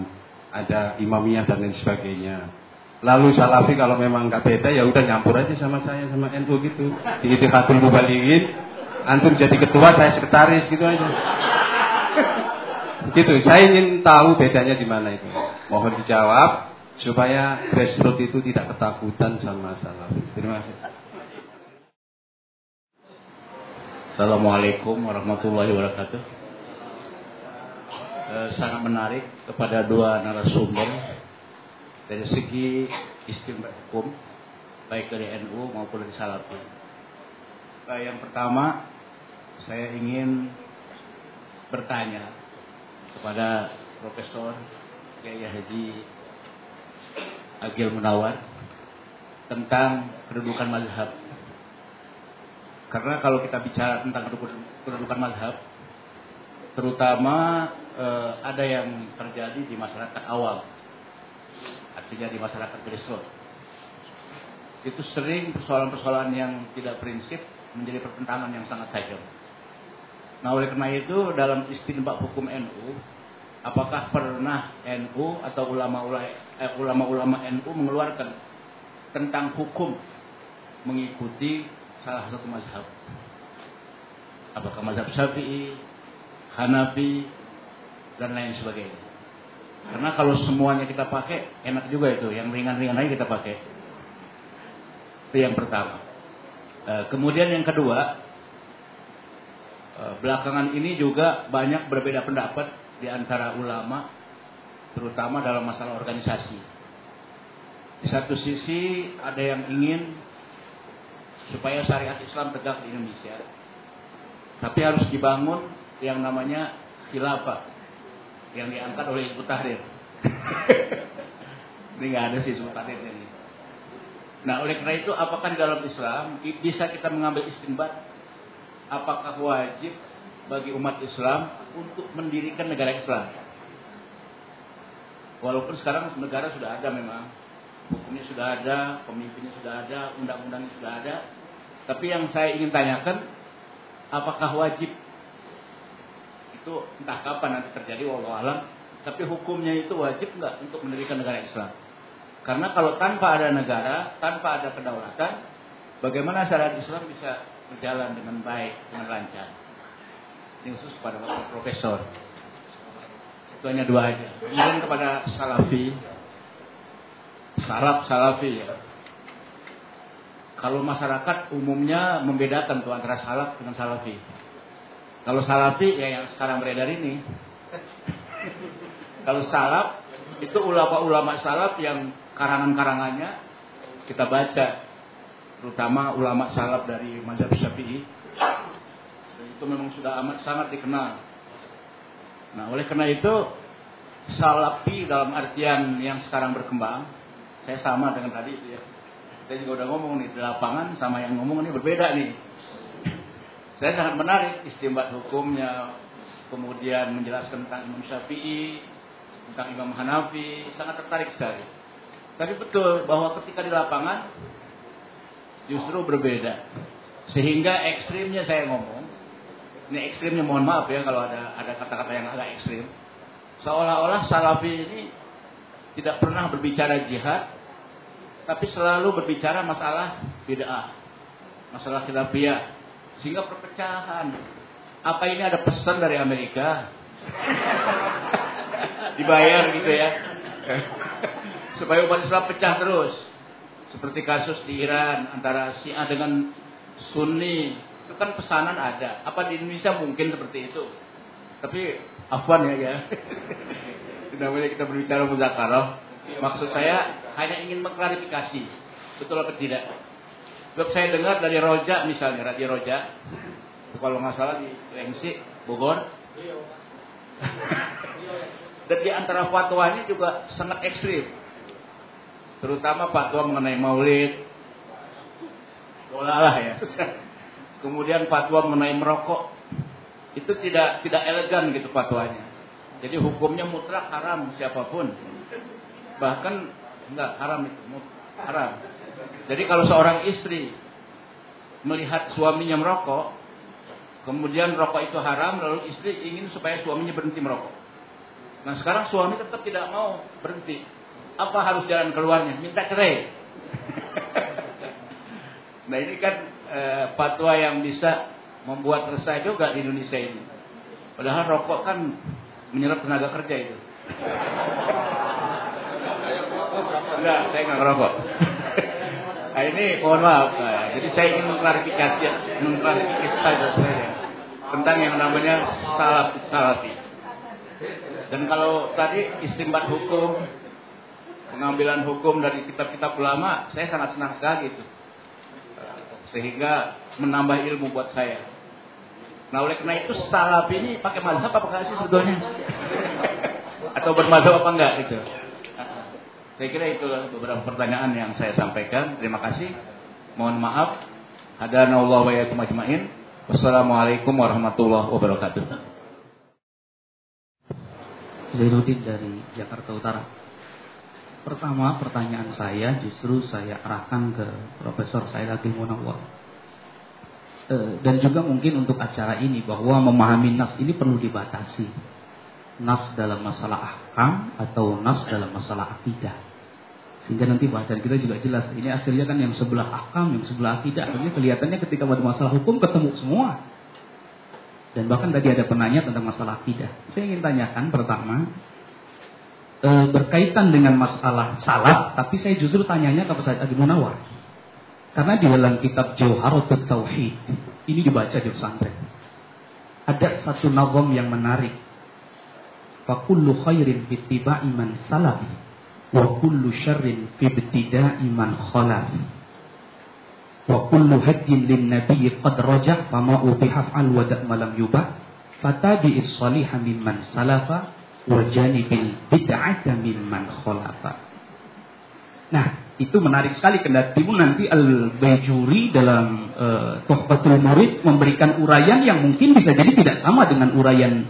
ada imamiyah dan lain sebagainya. Lalu Salafi kalau memang nggak beda ya udah nyampur aja sama saya sama NU gitu. Di Itihadul Mubalighin, antum jadi ketua, saya sekretaris gitu aja. Gitu, saya ingin tahu bedanya di mana itu. Mohon dijawab supaya grassroots itu tidak ketakutan sama Salafi. Terima kasih. Assalamualaikum warahmatullahi wabarakatuh. Eh, sangat menarik kepada dua narasumber dari segi istimewa hukum baik dari NU maupun dari Salafi. Nah, yang pertama saya ingin bertanya kepada Profesor Kiai Haji Agil Munawar tentang kedudukan mazhab. Karena kalau kita bicara tentang kedudukan mazhab, terutama eh, ada yang terjadi di masyarakat awam artinya di masyarakat grassroots. Itu sering persoalan-persoalan yang tidak prinsip menjadi pertentangan yang sangat tajam. Nah oleh karena itu dalam istinbak hukum NU, apakah pernah NU atau eh, ulama-ulama eh, NU mengeluarkan tentang hukum mengikuti salah satu mazhab? Apakah mazhab Syafi'i, Hanafi, dan lain sebagainya? Karena kalau semuanya kita pakai, enak juga itu. Yang ringan-ringan aja kita pakai. Itu yang pertama. E, kemudian yang kedua, e, belakangan ini juga banyak berbeda pendapat di antara ulama, terutama dalam masalah organisasi. Di satu sisi ada yang ingin supaya syariat Islam tegak di Indonesia. Tapi harus dibangun yang namanya khilafah yang diangkat oleh Ibu Tahrir. ini nggak ada sih Ibu Tahrir ini. Nah, oleh karena itu apakah di dalam Islam bisa kita mengambil istinbat apakah wajib bagi umat Islam untuk mendirikan negara Islam? Walaupun sekarang negara sudah ada memang, hukumnya sudah ada, pemimpinnya sudah ada, undang-undangnya sudah ada. Tapi yang saya ingin tanyakan, apakah wajib itu entah kapan nanti terjadi wallahu alam. Tapi hukumnya itu wajib nggak untuk mendirikan negara Islam? Karena kalau tanpa ada negara tanpa ada kedaulatan bagaimana syariat Islam bisa berjalan dengan baik dengan lancar? Ini khusus pada bapak profesor. Itu hanya dua aja. Kemudian kepada salafi. Salaf salafi ya. Kalau masyarakat umumnya membedakan tuh antara salaf dengan salafi kalau salafi ya yang sekarang beredar ini. Kalau salaf itu ulama-ulama salaf yang karangan-karangannya kita baca terutama ulama salaf dari mazhab Syafi'i itu memang sudah amat sangat dikenal. Nah, oleh karena itu salafi dalam artian yang sekarang berkembang, saya sama dengan tadi ya. Saya juga udah ngomong nih di lapangan sama yang ngomong ini berbeda nih. Saya sangat menarik istimbat hukumnya, kemudian menjelaskan tentang Imam Syafi'i, tentang Imam Hanafi, sangat tertarik sekali. Tapi betul bahwa ketika di lapangan justru berbeda. Sehingga ekstrimnya saya ngomong, ini ekstrimnya mohon maaf ya kalau ada ada kata-kata yang agak ekstrim. Seolah-olah Salafi ini tidak pernah berbicara jihad, tapi selalu berbicara masalah bid'ah, masalah khilafiyah, sehingga perpecahan. Apa ini ada pesan dari Amerika? Dibayar gitu ya. Supaya umat Islam pecah terus. Seperti kasus di Iran antara Syiah dengan Sunni. Itu kan pesanan ada. Apa di Indonesia mungkin seperti itu? Tapi afwan ya ya. Namanya kita berbicara muzakarah. Maksud saya hanya ingin mengklarifikasi betul atau tidak. Sebab saya dengar dari Roja misalnya, Radio Roja, kalau nggak salah di Lengsi, Bogor. Dan di antara fatwanya juga sangat ekstrim. Terutama fatwa mengenai maulid. Bola lah ya. Kemudian fatwa mengenai merokok. Itu tidak tidak elegan gitu fatwanya. Jadi hukumnya mutlak haram siapa pun. Bahkan enggak haram itu, haram. Jadi kalau seorang istri melihat suaminya merokok, kemudian rokok itu haram, lalu istri ingin supaya suaminya berhenti merokok. Nah sekarang suami tetap tidak mau berhenti. Apa harus jalan keluarnya? Minta cerai. nah ini kan e, fatwa yang bisa membuat resah juga di Indonesia ini. Padahal rokok kan menyerap tenaga kerja itu. Enggak, saya nggak ngerokok. Nah ini mohon maaf, jadi saya ingin mengklarifikasi, mengklarifikasi saja saya tentang yang namanya salaf salafi. Dan kalau tadi istimbat hukum, pengambilan hukum dari kitab-kitab ulama, saya sangat senang sekali itu. Sehingga menambah ilmu buat saya. Nah oleh karena itu salaf ini pakai mazhab apa enggak sih sebetulnya? Atau bermazhab apa enggak gitu? Saya kira itu beberapa pertanyaan yang saya sampaikan. Terima kasih. Mohon maaf. Hadana Allah wa yakum ajmain. Wassalamualaikum warahmatullahi wabarakatuh. Zainuddin dari Jakarta Utara. Pertama pertanyaan saya justru saya arahkan ke Profesor Said Agil Munawwar. E, dan juga mungkin untuk acara ini bahwa memahami nas ini perlu dibatasi. Nas dalam masalah ahkam atau nas dalam masalah akidah. Sehingga nanti bahasan kita juga jelas. Ini akhirnya kan yang sebelah akam, yang sebelah tidak. Akhirnya kelihatannya ketika pada masalah hukum ketemu semua. Dan bahkan tadi ada penanya tentang masalah akidah. Saya ingin tanyakan pertama, e, berkaitan dengan masalah salah, tapi saya justru tanyanya ke Ustaz Adi Munawar. Karena di dalam kitab Jauharatul Tauhid, ini dibaca di pesantren. Ada satu nazam yang menarik. Fakullu khairin bittiba'i man salafi wa kullu syarrin fi ibtida'i man khalaf wa kullu hadyin lin qad raja fama ubiha fa'al wa da' malam yubah. Salihah mimman salafa wa janibil bid'ata Nah, itu menarik sekali kendatimu. Nanti Al-Bajuri dalam uh, Tuhfatul Murid memberikan uraian yang mungkin bisa jadi tidak sama dengan uraian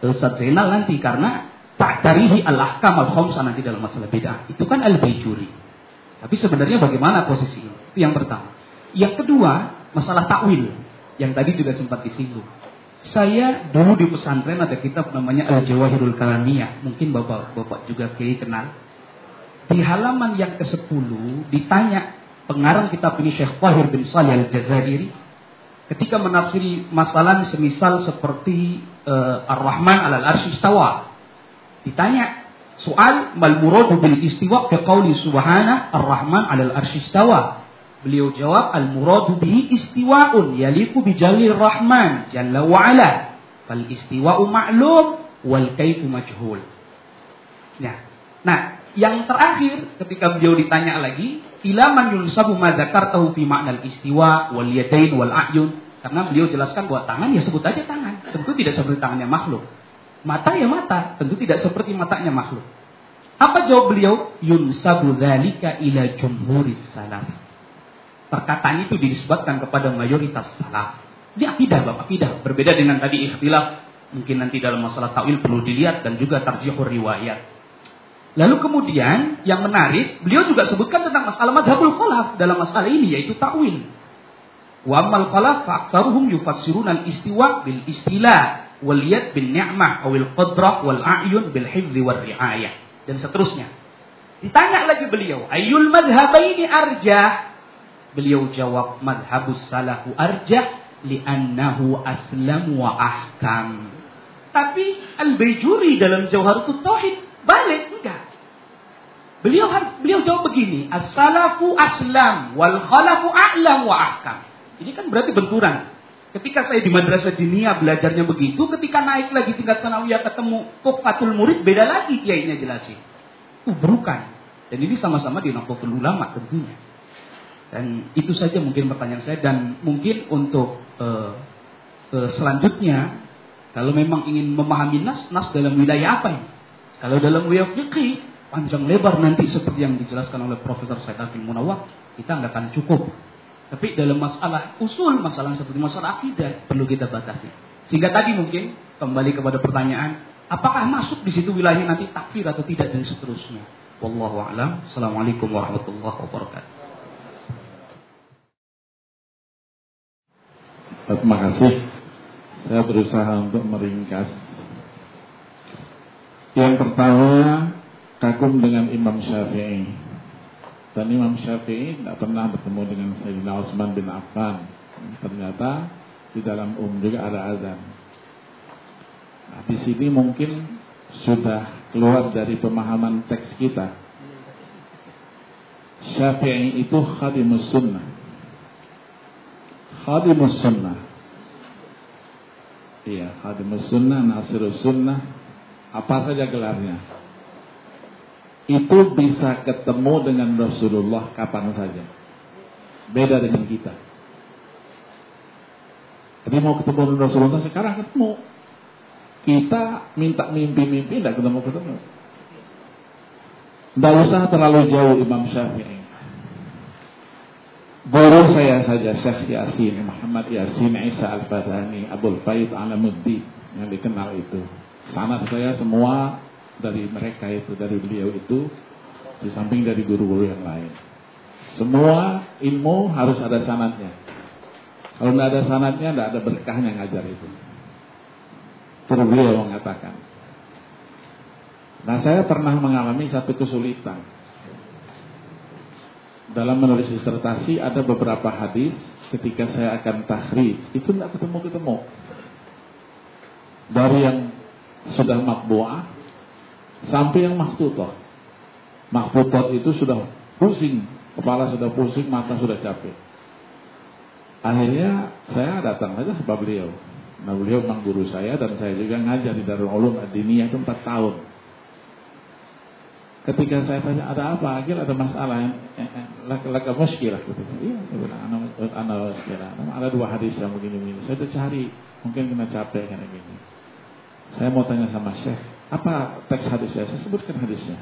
uh, Ustaz Zainal nanti. Karena tak tarihi al-ahkam al-khamsa nanti dalam masalah bid'ah. Itu kan al-bayjuri. Tapi sebenarnya bagaimana posisi? Itu yang pertama. Yang kedua, masalah takwil. Yang tadi juga sempat disinggung. Saya dulu di pesantren ada kitab namanya Al-Jawahirul Kalamiyah. Mungkin bapak-bapak juga kiai kenal. Di halaman yang ke-10 ditanya pengarang kitab ini Syekh Fahir bin Salih Al-Jazairi ketika menafsiri masalah semisal seperti uh, Ar-Rahman alal arsy istawa Ditanya soal mal muradu bil istiwa fi qauli subhana ar-rahman 'alal arsy istawa. Beliau jawab al muradu bihi istiwa'un yaliku bi jalil rahman jalla wa ala. Fal istiwa'u ma'lum wal kaifu majhul. Nah, nah yang terakhir ketika beliau ditanya lagi, ila man yunsabu ma dzakartahu fi ma'nal istiwa wal yadain wal a'yun. Karena beliau jelaskan bahwa tangan ya sebut aja tangan, tentu tidak seperti tangannya makhluk. Mata ya mata, tentu tidak seperti matanya makhluk. Apa jawab beliau? Yunsabu dzalika ila jumhuris salaf. Perkataan itu disebutkan kepada mayoritas salaf. Ini akidah, Bapak, akidah. Berbeda dengan tadi ikhtilaf. Mungkin nanti dalam masalah ta'wil perlu dilihat dan juga tarjihur riwayat. Lalu kemudian yang menarik, beliau juga sebutkan tentang masalah madhabul khalaf dalam masalah ini yaitu ta'wil. Wa amal khalaf fa'aksaruhum yufassiruna al-istiwa bil istilah wal yad bin ni'mah awil qadrah wal a'yun bil hifzi wal ri'ayah dan seterusnya. Ditanya lagi beliau, ayul madhabaini arjah? Beliau jawab madhabus salafu arjah li'annahu aslam wa ahkam. Tapi Al-Bajuri dalam Jauharatul Tauhid balik enggak. Beliau beliau jawab begini, as-salafu aslam wal khalafu a'lam wa ahkam. Ini kan berarti benturan. Ketika saya di madrasah dinia belajarnya begitu, ketika naik lagi tingkat sanawiyah ketemu kokatul murid beda lagi kiainya jelasin. Uh, bukan. Dan ini sama-sama di Nahdlatul Ulama tentunya. Dan itu saja mungkin pertanyaan saya dan mungkin untuk uh, uh, selanjutnya kalau memang ingin memahami nas, nas dalam wilayah apa ini? Kalau dalam wilayah fikih panjang lebar nanti seperti yang dijelaskan oleh Profesor Said Akhil Munawar, kita nggak akan cukup tapi dalam masalah usul, masalah seperti masalah akidah perlu kita batasi. Sehingga tadi mungkin kembali kepada pertanyaan, apakah masuk di situ wilayah nanti takfir atau tidak dan seterusnya. Wallahu a'lam. Assalamualaikum warahmatullahi wabarakatuh. Terima kasih. Saya berusaha untuk meringkas. Yang pertama, kagum dengan Imam Syafi'i. Dan Imam Syafi'i tidak pernah bertemu dengan Sayyidina Utsman bin Affan. Ternyata di dalam um juga ada azan. Nah, di sini mungkin sudah keluar dari pemahaman teks kita. Syafi'i itu khadimus sunnah. Khadimus sunnah. Iya, khadimus sunnah, nasirus sunnah. Apa saja gelarnya itu bisa ketemu dengan Rasulullah kapan saja. Beda dengan kita. Jadi mau ketemu dengan Rasulullah sekarang ketemu. Kita minta mimpi-mimpi tidak ketemu-ketemu. Tidak usah terlalu jauh Imam Syafi'i. Baru saya saja Syekh Yasin, Muhammad Yasin Isa Al-Badani, Abdul Faid Alamuddin yang dikenal itu. Sanat saya semua dari mereka itu, dari beliau itu, di samping dari guru-guru yang lain. Semua ilmu harus ada sanatnya. Kalau tidak ada sanatnya, tidak ada berkahnya ngajar itu. Terus beliau mengatakan. Nah saya pernah mengalami satu kesulitan. Dalam menulis disertasi ada beberapa hadis ketika saya akan tahrij itu tidak ketemu-ketemu. Dari yang sudah makbuah Sampai yang mahtutot. Mahtutot itu sudah pusing. Kepala sudah pusing, mata sudah capek. Akhirnya saya datang saja ke beliau. Nah beliau memang guru saya dan saya juga ngajar di Darul Ulum Adiniyah itu 4 tahun. Ketika saya tanya ada apa, akhirnya ada masalah yang laka muskilah gitu. Iya. Ada dua hadis yang begini-begini. Saya udah cari, mungkin kena capek kayak gini. Saya mau tanya sama Syekh, apa teks hadisnya? Saya sebutkan hadisnya.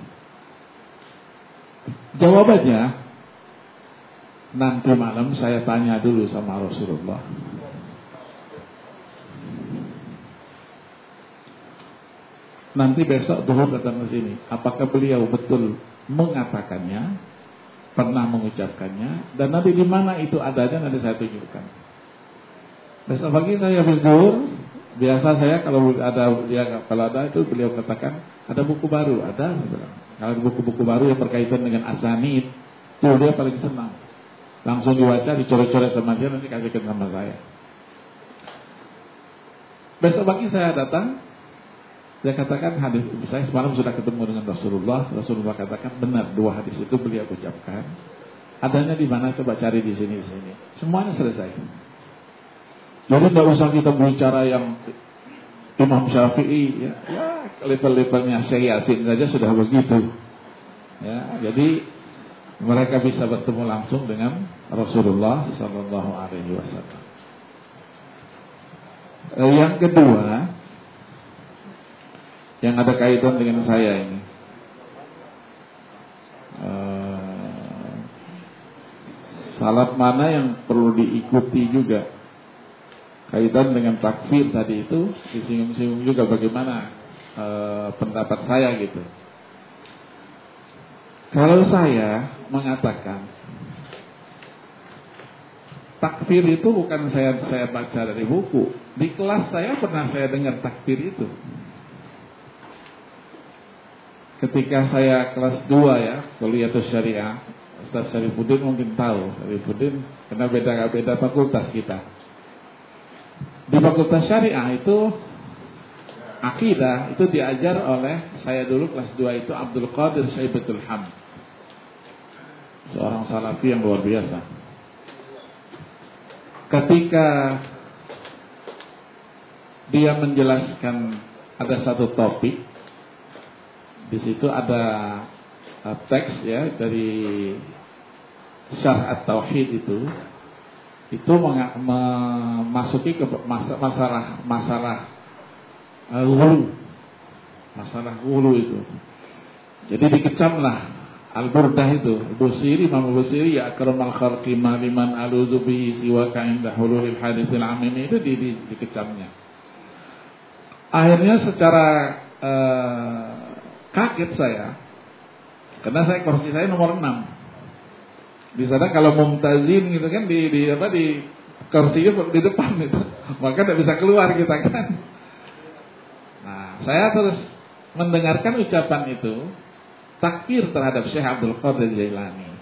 Jawabannya nanti malam saya tanya dulu sama Rasulullah. Nanti besok duhur datang ke sini. Apakah beliau betul mengatakannya, pernah mengucapkannya, dan nanti di mana itu adanya nanti saya tunjukkan. Besok pagi saya habis duhur, biasa saya kalau ada dia kalau ada itu beliau katakan ada buku baru. Ada kalau buku-buku baru yang berkaitan dengan asanid itu dia paling senang. Langsung dibaca dicoret-coret sama dia nanti kasihkan sama saya. Besok pagi saya datang dia katakan hadis saya semalam sudah ketemu dengan Rasulullah. Rasulullah katakan benar dua hadis itu beliau ucapkan. Adanya di mana? Coba cari di sini di sini. Semuanya selesai jadi tidak usah kita bicara yang Imam Syafi'i ya, ya level-levelnya Syekh Yasin saja sudah begitu. Ya, jadi mereka bisa bertemu langsung dengan Rasulullah Sallallahu Alaihi Wasallam. Eh, yang kedua, yang ada kaitan dengan saya ini, eh, salat mana yang perlu diikuti juga kaitan dengan takfir tadi itu disinggung-singgung juga bagaimana e, pendapat saya gitu. Kalau saya mengatakan takfir itu bukan saya saya baca dari buku. Di kelas saya pernah saya dengar takfir itu. Ketika saya kelas 2 ya, kuliah syariah, Ustaz Syarifuddin mungkin tahu, Syarifuddin karena beda-beda fakultas kita. Di Fakultas Syariah itu akidah itu diajar oleh saya dulu kelas 2 itu Abdul Qadir Syaibatul Ham. Seorang salafi yang luar biasa. Ketika dia menjelaskan ada satu topik di situ ada uh, teks ya dari Syarh At-Tauhid itu itu memasuki ke masalah masalah uh, wulu masalah wulu itu. Jadi dikecamlah Al-Burdah itu. Busiri Imam Busiri ya akramal khalqi maliman aluzu bihi siwa ka'inda hululil hadithil amin. Itu di, di, dikecamnya. Akhirnya secara uh, kaget saya karena saya kursi saya nomor 6 di sana kalau mumtazin gitu kan di, di apa di kursinya di depan itu, maka tidak bisa keluar kita kan. Nah, saya terus mendengarkan ucapan itu takfir terhadap Syekh Abdul Qadir Jailani.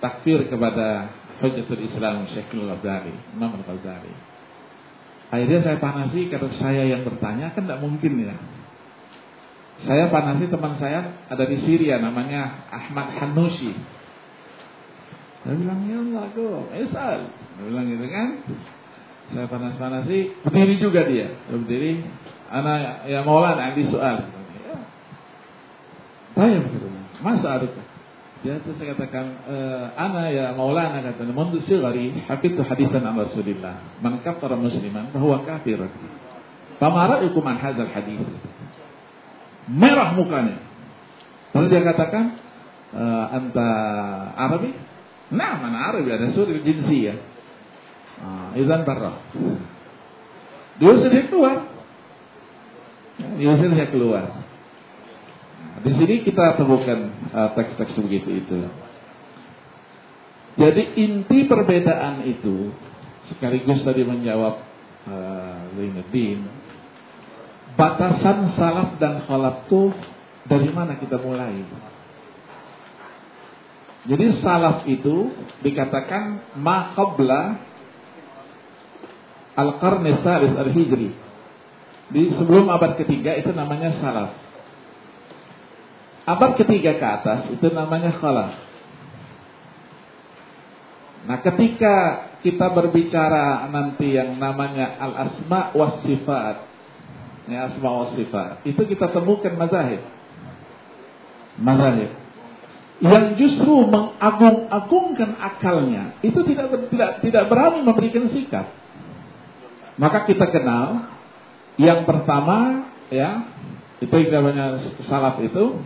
Takfir kepada Hujjatul Islam Syekhul Ghazali, Imam Al-Ghazali. Akhirnya saya panasi karena saya yang bertanya kan tidak mungkin ya. Saya panasi teman saya ada di Syria namanya Ahmad Hanushi. Saya bilang, ya Allah kok, esal. Saya bilang gitu kan. Saya panas-panasi, berdiri juga dia. Dia berdiri, anak ya maulana di soal. Ya. Saya begitu. Masa ada dia itu saya katakan uh, ana ya maulana kata mundu sigari hafidtu hadisan an Rasulillah man kafara musliman bahwa kafir fama ra'yukum an hadzal hadis merah mukanya lalu dia katakan uh, anta Arabi Nah, mana Arab ya, Rasul jinsiyah. Ah, Izan barra. Diusir dia keluar. Diusir dia keluar. Nah, di sini kita temukan uh, teks-teks begitu itu. Jadi inti perbedaan itu sekaligus tadi menjawab uh, Zainuddin batasan salaf dan khalaf itu dari mana kita mulai? Jadi salaf itu dikatakan ma qabla al-qarni salis al-hijri. Di sebelum abad ketiga itu namanya salaf. Abad ketiga ke atas itu namanya khalaf. Nah, ketika kita berbicara nanti yang namanya al-asma was sifat, ya asma was sifat, itu kita temukan mazahib. Mazahib yang justru mengagung-agungkan akalnya itu tidak tidak tidak berani memberikan sikap. Maka kita kenal yang pertama ya itu yang namanya salaf itu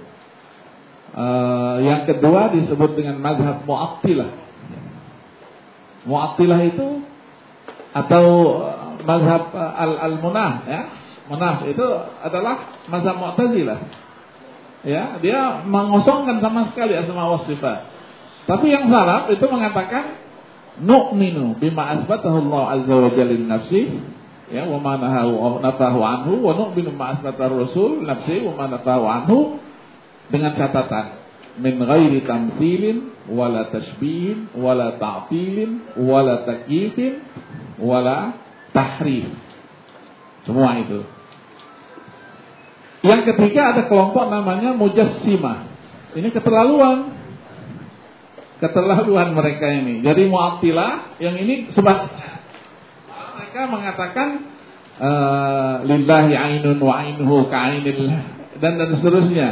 uh, yang kedua disebut dengan mazhab mu'attilah. Mu'attilah itu atau mazhab al-al-munah ya. Munah itu adalah mazhab Mu'tazilah ya dia mengosongkan sama sekali asma wa sifat. Tapi yang salaf itu mengatakan nu'minu bima asbatahu Allah azza wa jalla nafsi ya wa ma nahahu nafahu anhu wa nu'minu bima asbatahu rasul nafsi wa ma nafahu anhu dengan catatan min ghairi tamthilin wala tashbihin wala ta'tilin wala takyifin wala tahrif semua itu yang ketiga ada kelompok namanya mujassimah. Ini keterlaluan. Keterlaluan mereka ini. Jadi mu'attilah yang ini sebaliknya. Mereka mengatakan uh, lillahi ainun wa ainuhu ka'ainil dan dan seterusnya.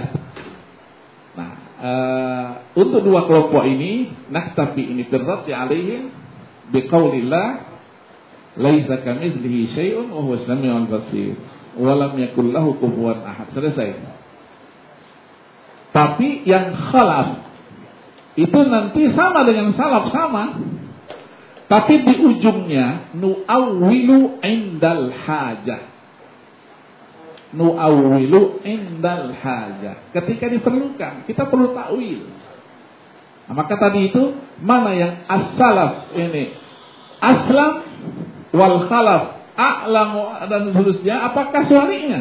Nah, uh, untuk dua kelompok ini nah tapi ini berarti alaihim biqaulillah laisa kamitslihi syai'un wa huwa samiul basir walam yakul lahu kufuwan ahad. Selesai. Tapi yang khalaf itu nanti sama dengan salaf sama. Tapi di ujungnya nu'awwilu indal hajah. Nu'awwilu indal hajah. Ketika diperlukan, kita perlu takwil. Nah, maka tadi itu mana yang as-salaf ini? Aslam wal khalaf a'lamu dan seterusnya apakah suaminya?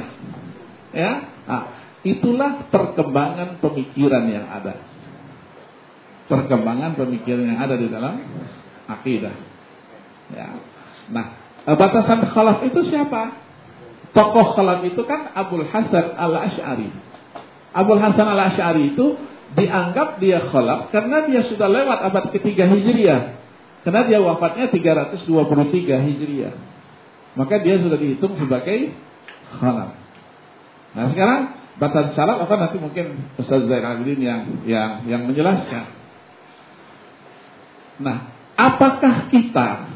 Ya nah, itulah perkembangan pemikiran yang ada. Perkembangan pemikiran yang ada di dalam akidah. Ya. Nah batasan khalaf itu siapa? Tokoh khalaf itu kan Abdul Hasan al Ashari Abdul Hasan al Ashari itu dianggap dia khalaf karena dia sudah lewat abad ketiga hijriah. Karena dia wafatnya 323 hijriah maka dia sudah dihitung sebagai halal. Nah sekarang batas syarat apa nanti mungkin Ustaz Zain Abidin yang yang yang menjelaskan. Nah, apakah kita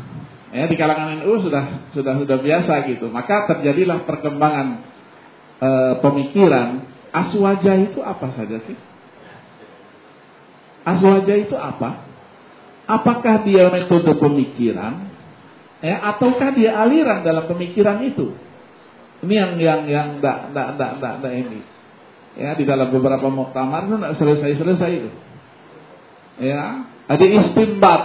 ya di kalangan NU sudah sudah sudah biasa gitu, maka terjadilah perkembangan e, pemikiran aswaja itu apa saja sih? Aswaja itu apa? Apakah dia metode pemikiran ya ataukah dia aliran dalam pemikiran itu? Ini yang yang yang enggak enggak enggak enggak ini. Ya, di dalam beberapa muktamar itu tidak selesai-selesai itu. Ya, ada istimbat.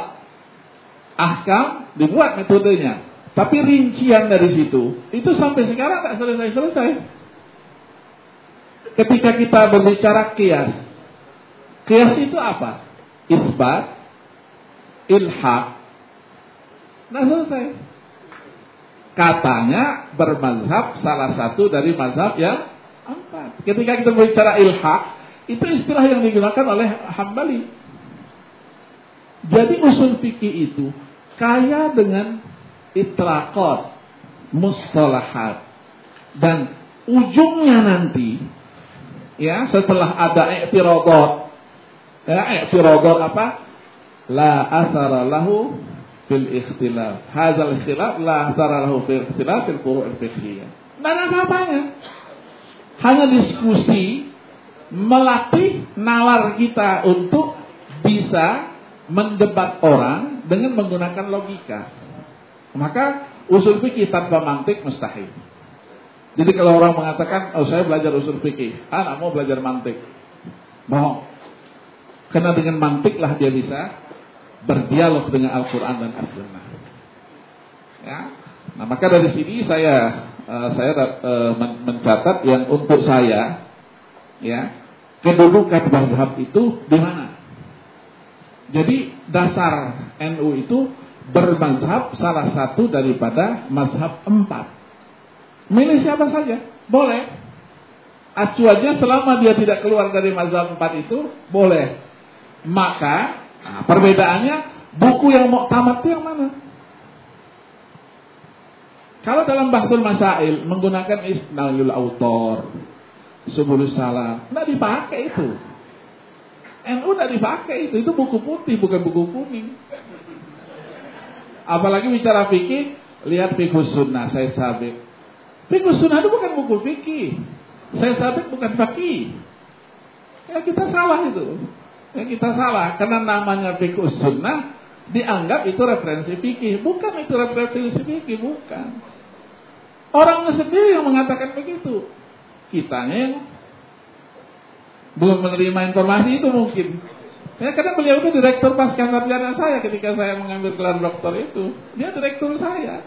Ahkam dibuat metodenya. Tapi rincian dari situ, itu sampai sekarang tidak selesai-selesai. Ketika kita berbicara kias. Kias itu apa? Isbat, ilhaq. Nah selesai. Katanya bermazhab salah satu dari mazhab yang Empat. Ketika kita berbicara ilhaq, itu istilah yang digunakan oleh Hambali. Jadi usul fikih itu kaya dengan itlaqat, mustalahat. Dan ujungnya nanti, ya setelah ada i'tiradat, ya i'tiradat apa? La asara lahu fil ikhtilaf. Hadzal ikhtilaf la asara lahu fil ikhtilaf fil furu' al-fiqhiyah. Tidak ada apa-apanya hanya diskusi melatih nalar kita untuk bisa mendebat orang dengan menggunakan logika. Maka usul fikih tanpa mantik mustahil. Jadi kalau orang mengatakan, oh saya belajar usul fikih, anak mau belajar mantik. Bohong. Karena dengan mantiklah dia bisa berdialog dengan Al-Quran dan As-Sunnah. Ya. Nah maka dari sini saya uh, saya uh, mencatat yang untuk saya ya kedudukan mazhab itu di mana. Jadi dasar NU itu bermazhab salah satu daripada mazhab empat. Milih siapa saja, boleh. Acu aja selama dia tidak keluar dari mazhab empat itu, boleh. Maka nah, perbedaannya buku yang mau tamat itu yang mana? Kalau dalam bahsul masail menggunakan isnalul autor, subulus salam, tidak dipakai itu. NU tidak dipakai itu, itu buku putih bukan buku kuning. Apalagi bicara fikih, lihat fikih sunnah, saya sabit. Fikih sunnah itu bukan buku fikih. Saya sabit bukan fakih. Ya kita salah itu. Ya kita salah karena namanya fikih sunnah dianggap itu referensi fikih, bukan itu referensi fikih, bukan. Orangnya sendiri yang mengatakan begitu. Kitanya yang belum menerima informasi itu mungkin. Ya, karena beliau itu direktur pasca sarjana saya ketika saya mengambil gelar doktor itu. Dia direktur saya.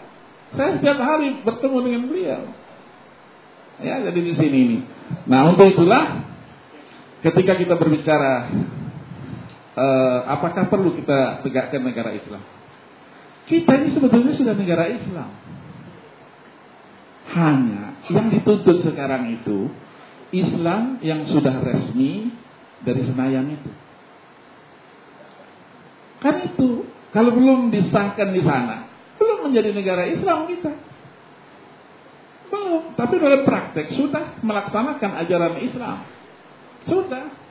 Saya setiap hari bertemu dengan beliau. Ya, jadi di sini ini. Nah, untuk itulah ketika kita berbicara eh, apakah perlu kita tegakkan negara Islam? Kita ini sebetulnya sudah negara Islam. Hanya yang dituntut sekarang itu Islam yang sudah resmi dari Senayan itu. Kan itu, kalau belum disahkan di sana, belum menjadi negara Islam kita. Belum, tapi dalam praktek sudah melaksanakan ajaran Islam. Sudah.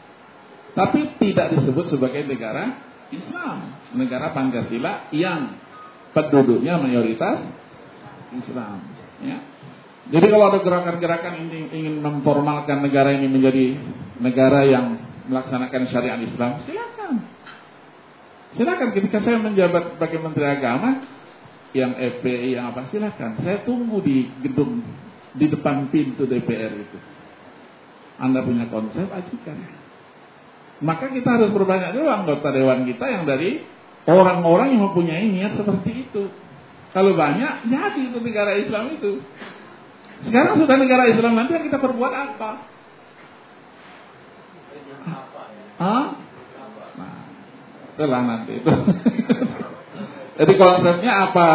Tapi tidak disebut sebagai negara Islam. Negara Pancasila yang penduduknya mayoritas Islam. Ya. Jadi kalau ada gerakan-gerakan ini ingin memformalkan negara ini menjadi negara yang melaksanakan syariat Islam, silakan. Silakan ketika saya menjabat sebagai Menteri Agama yang FPI yang apa silakan. Saya tunggu di gedung di depan pintu DPR itu. Anda punya konsep ajukan. Maka kita harus berbanyak juga anggota dewan kita yang dari orang-orang yang mempunyai niat seperti itu. Kalau banyak, jadi itu negara Islam itu. Sekarang sudah negara Islam nanti kita perbuat apa? Hah? Nah, itulah nanti itu. Jadi konsepnya apa?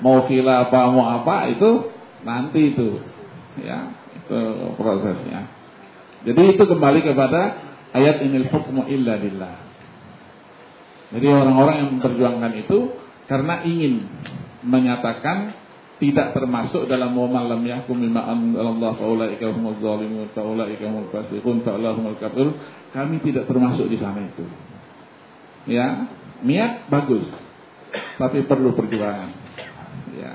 Mau villa apa, mau apa itu nanti itu. Ya, itu prosesnya. Jadi itu kembali kepada ayat inil hukmu illa billah. Jadi orang-orang yang memperjuangkan itu karena ingin menyatakan tidak termasuk dalam wa lam yahkum bima anzalallah faulaika humuz zalimun faulaika humul fasiqun faulaika kafirun. Kami tidak termasuk di sana itu. Ya niat bagus tapi perlu perjuangan. Ya.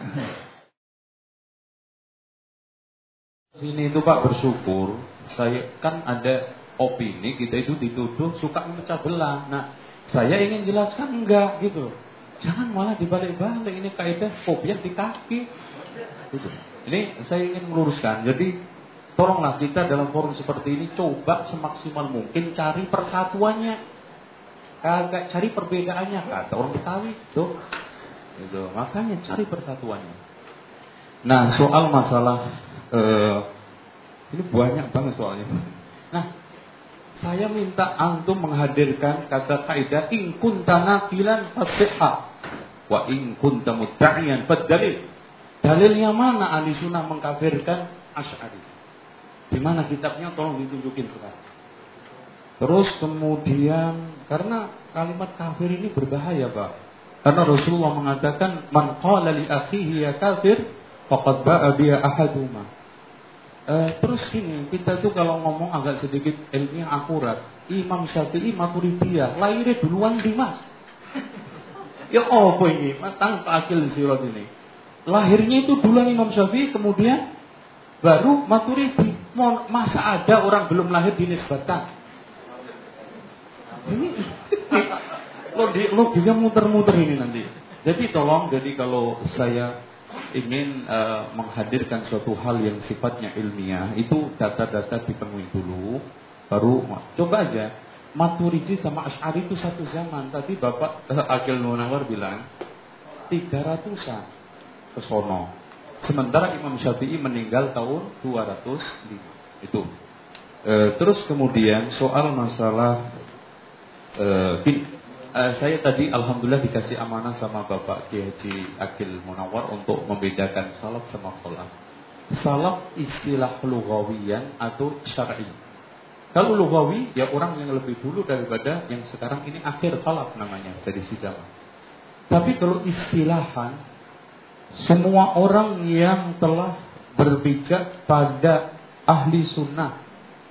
Sini itu Pak bersyukur. Saya kan ada opini kita itu dituduh suka memecah belah nah saya ingin jelaskan enggak gitu Jangan malah dibalik-balik ini kaidah fobia di kaki. Gitu. Ini saya ingin meluruskan. Jadi tolonglah kita dalam forum seperti ini coba semaksimal mungkin cari persatuannya. Kagak cari perbedaannya kata orang Betawi tuh. Gitu. Makanya cari persatuannya. Nah, soal masalah uh, ini banyak banget soalnya. Nah, saya minta antum menghadirkan kata kaidah in kunta nafilan fasihha wa in kunta mudda'iyan fadalil. Dalilnya mana ahli sunnah mengkafirkan Asy'ari? Di mana kitabnya tolong ditunjukin sekarang. Terus kemudian karena kalimat kafir ini berbahaya, Pak. Karena Rasulullah mengatakan man qala li akhihi ya kafir faqad ba'a biya ahaduma. Uh, terus gini, kita tuh kalau ngomong agak sedikit ilmiah akurat, Imam Syafi'i Maturidiyah, lahirnya duluan di Mas. ya apa ini? Tanpa akil sirat ini. Lahirnya itu duluan Imam Syafi'i, kemudian baru Maturidi. Masa ada orang belum lahir di Nisbatan? Ini lo di lo bisa muter-muter ini nanti. Jadi tolong, jadi kalau saya ingin uh, menghadirkan suatu hal yang sifatnya ilmiah, itu data-data dipenuhi dulu, baru coba aja. Maturidi sama Ash'ari itu satu zaman. Tadi Bapak uh, Akil Munawar bilang 300-an ke sono. Sementara Imam Syafi'i meninggal tahun 205. Itu. E, terus kemudian soal masalah e, uh, saya tadi alhamdulillah dikasih amanah sama Bapak Kiai Haji Akil Munawar untuk membedakan salaf sama kholaf. Salaf istilah lugawiyan atau syar'i. Kalau lugawi ya orang yang lebih dulu daripada yang sekarang ini akhir khalaf namanya jadi si zaman. Tapi kalau istilahan semua orang yang telah berpijak pada ahli sunnah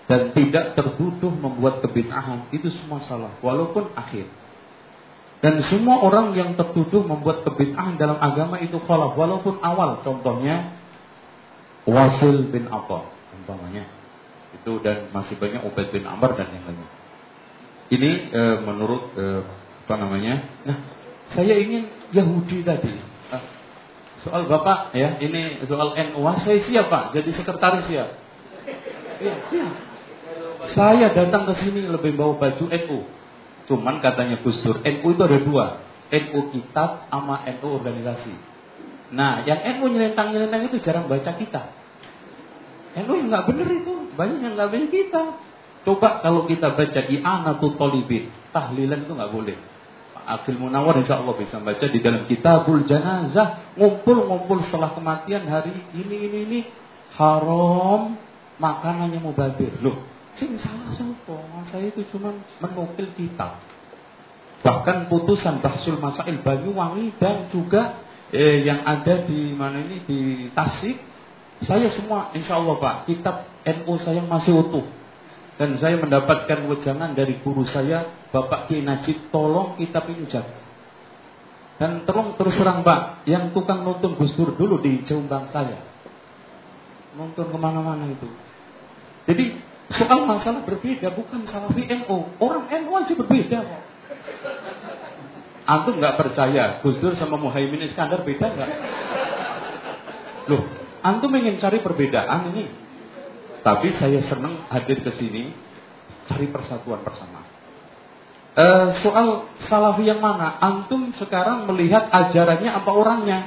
dan tidak tertuduh membuat kebid'ahan itu semua salah walaupun akhir. Dan semua orang yang tertuduh membuat kebid'ahan dalam agama itu khalaf walaupun awal contohnya Wasil bin Atta contohnya itu dan masih banyak Ubaid bin Amr dan yang lainnya. Ini e, menurut e, apa namanya? Nah, saya ingin Yahudi tadi. Ah, soal Bapak ya, ini soal NU. Saya siap Pak, jadi sekretaris ya. Iya, siap. Saya datang ke sini lebih bawa baju NU. Cuman katanya Gus Dur, NU itu ada dua. NU kitab sama NU organisasi. Nah, yang NU nyelentang-nyelentang itu jarang baca kita. NU yang nggak bener itu, banyak yang nggak bener kita. Coba kalau kita baca di Anatul Tolibin, tahlilan itu nggak boleh. Akil Munawar insya Allah bisa baca di dalam kitabul janazah. Ngumpul-ngumpul setelah kematian hari ini, ini, ini. Haram makanannya mubazir. Loh, Sing salah sapa? Saya itu cuma menukil kitab. Bahkan putusan Bahsul Masail Banyuwangi dan juga eh, yang ada di mana ini di Tasik, saya semua insya Allah Pak, kitab NU saya masih utuh. Dan saya mendapatkan wejangan dari guru saya, Bapak Kiai Najib, tolong kitab ini. Dan tolong terus terang Pak, yang tukang nonton Gus Dur dulu di Jombang saya. Nonton ke mana-mana itu. Jadi Soal masalah berbeda bukan salah NU. Orang NU aja berbeda kok. Antum nggak percaya Gus Dur sama Muhaimin Iskandar beda nggak? Loh, antum ingin cari perbedaan ini. Tapi saya senang hadir ke sini cari persatuan bersama. Uh, soal salafi yang mana? Antum sekarang melihat ajarannya apa orangnya?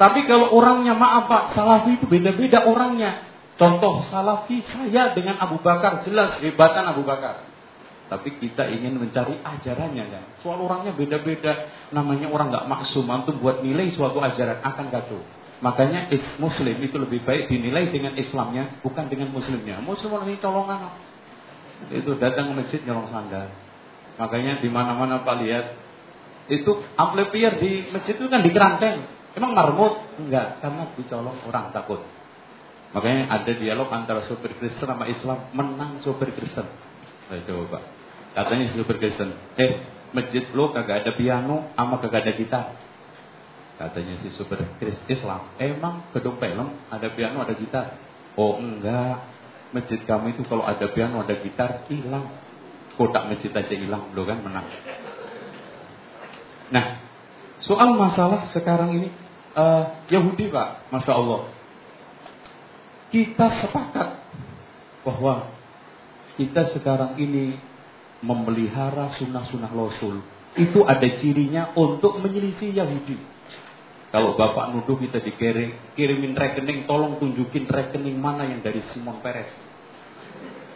Tapi kalau orangnya maaf Pak, salafi itu beda-beda orangnya. Contoh salafi saya dengan Abu Bakar jelas hebatan Abu Bakar. Tapi kita ingin mencari ajarannya kan. Soal orangnya beda-beda. Namanya orang nggak maksum. Antum buat nilai suatu ajaran akan kacau. Makanya is muslim itu lebih baik dinilai dengan Islamnya bukan dengan muslimnya. Muslim orang ini colongan. Itu datang ke masjid nyolong sandal. Makanya di mana-mana Pak lihat itu amplifier di masjid itu kan di kerangkeng. Emang marmut? Enggak, karena dicolong orang takut. Makanya ada dialog antara sopir Kristen sama Islam, menang sopir Kristen. Nah, coba. Katanya sopir Kristen, eh masjid lo kagak ada piano, sama kagak ada gitar. Katanya si Kristen Islam, emang gedung film ada piano, ada gitar. Oh enggak, masjid kami itu kalau ada piano, ada gitar, hilang. Kotak masjid aja hilang, lo kan menang. Nah, soal masalah sekarang ini, uh, Yahudi Pak, Masya Allah kita sepakat bahwa kita sekarang ini memelihara sunnah-sunnah Rasul. Itu ada cirinya untuk menyelisih Yahudi. Kalau Bapak nuduh kita dikirim, kirimin rekening, tolong tunjukin rekening mana yang dari Simon Peres.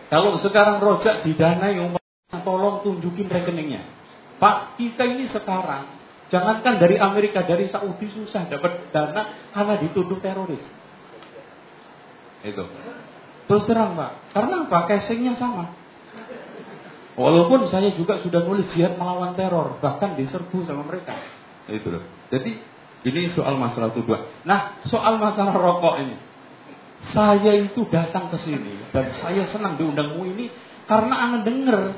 Kalau sekarang rojak didanai umat, tolong tunjukin rekeningnya. Pak, kita ini sekarang, jangankan dari Amerika, dari Saudi susah dapat dana karena dituduh teroris. Itu. Terus terang Pak. Karena apa? Casingnya sama. Walaupun saya juga sudah nulis jihad melawan teror. Bahkan diserbu sama mereka. Itu loh. Jadi ini soal masalah tuduhan. Nah soal masalah rokok ini. Saya itu datang ke sini. Dan saya senang diundang MUI ini. Karena anda dengar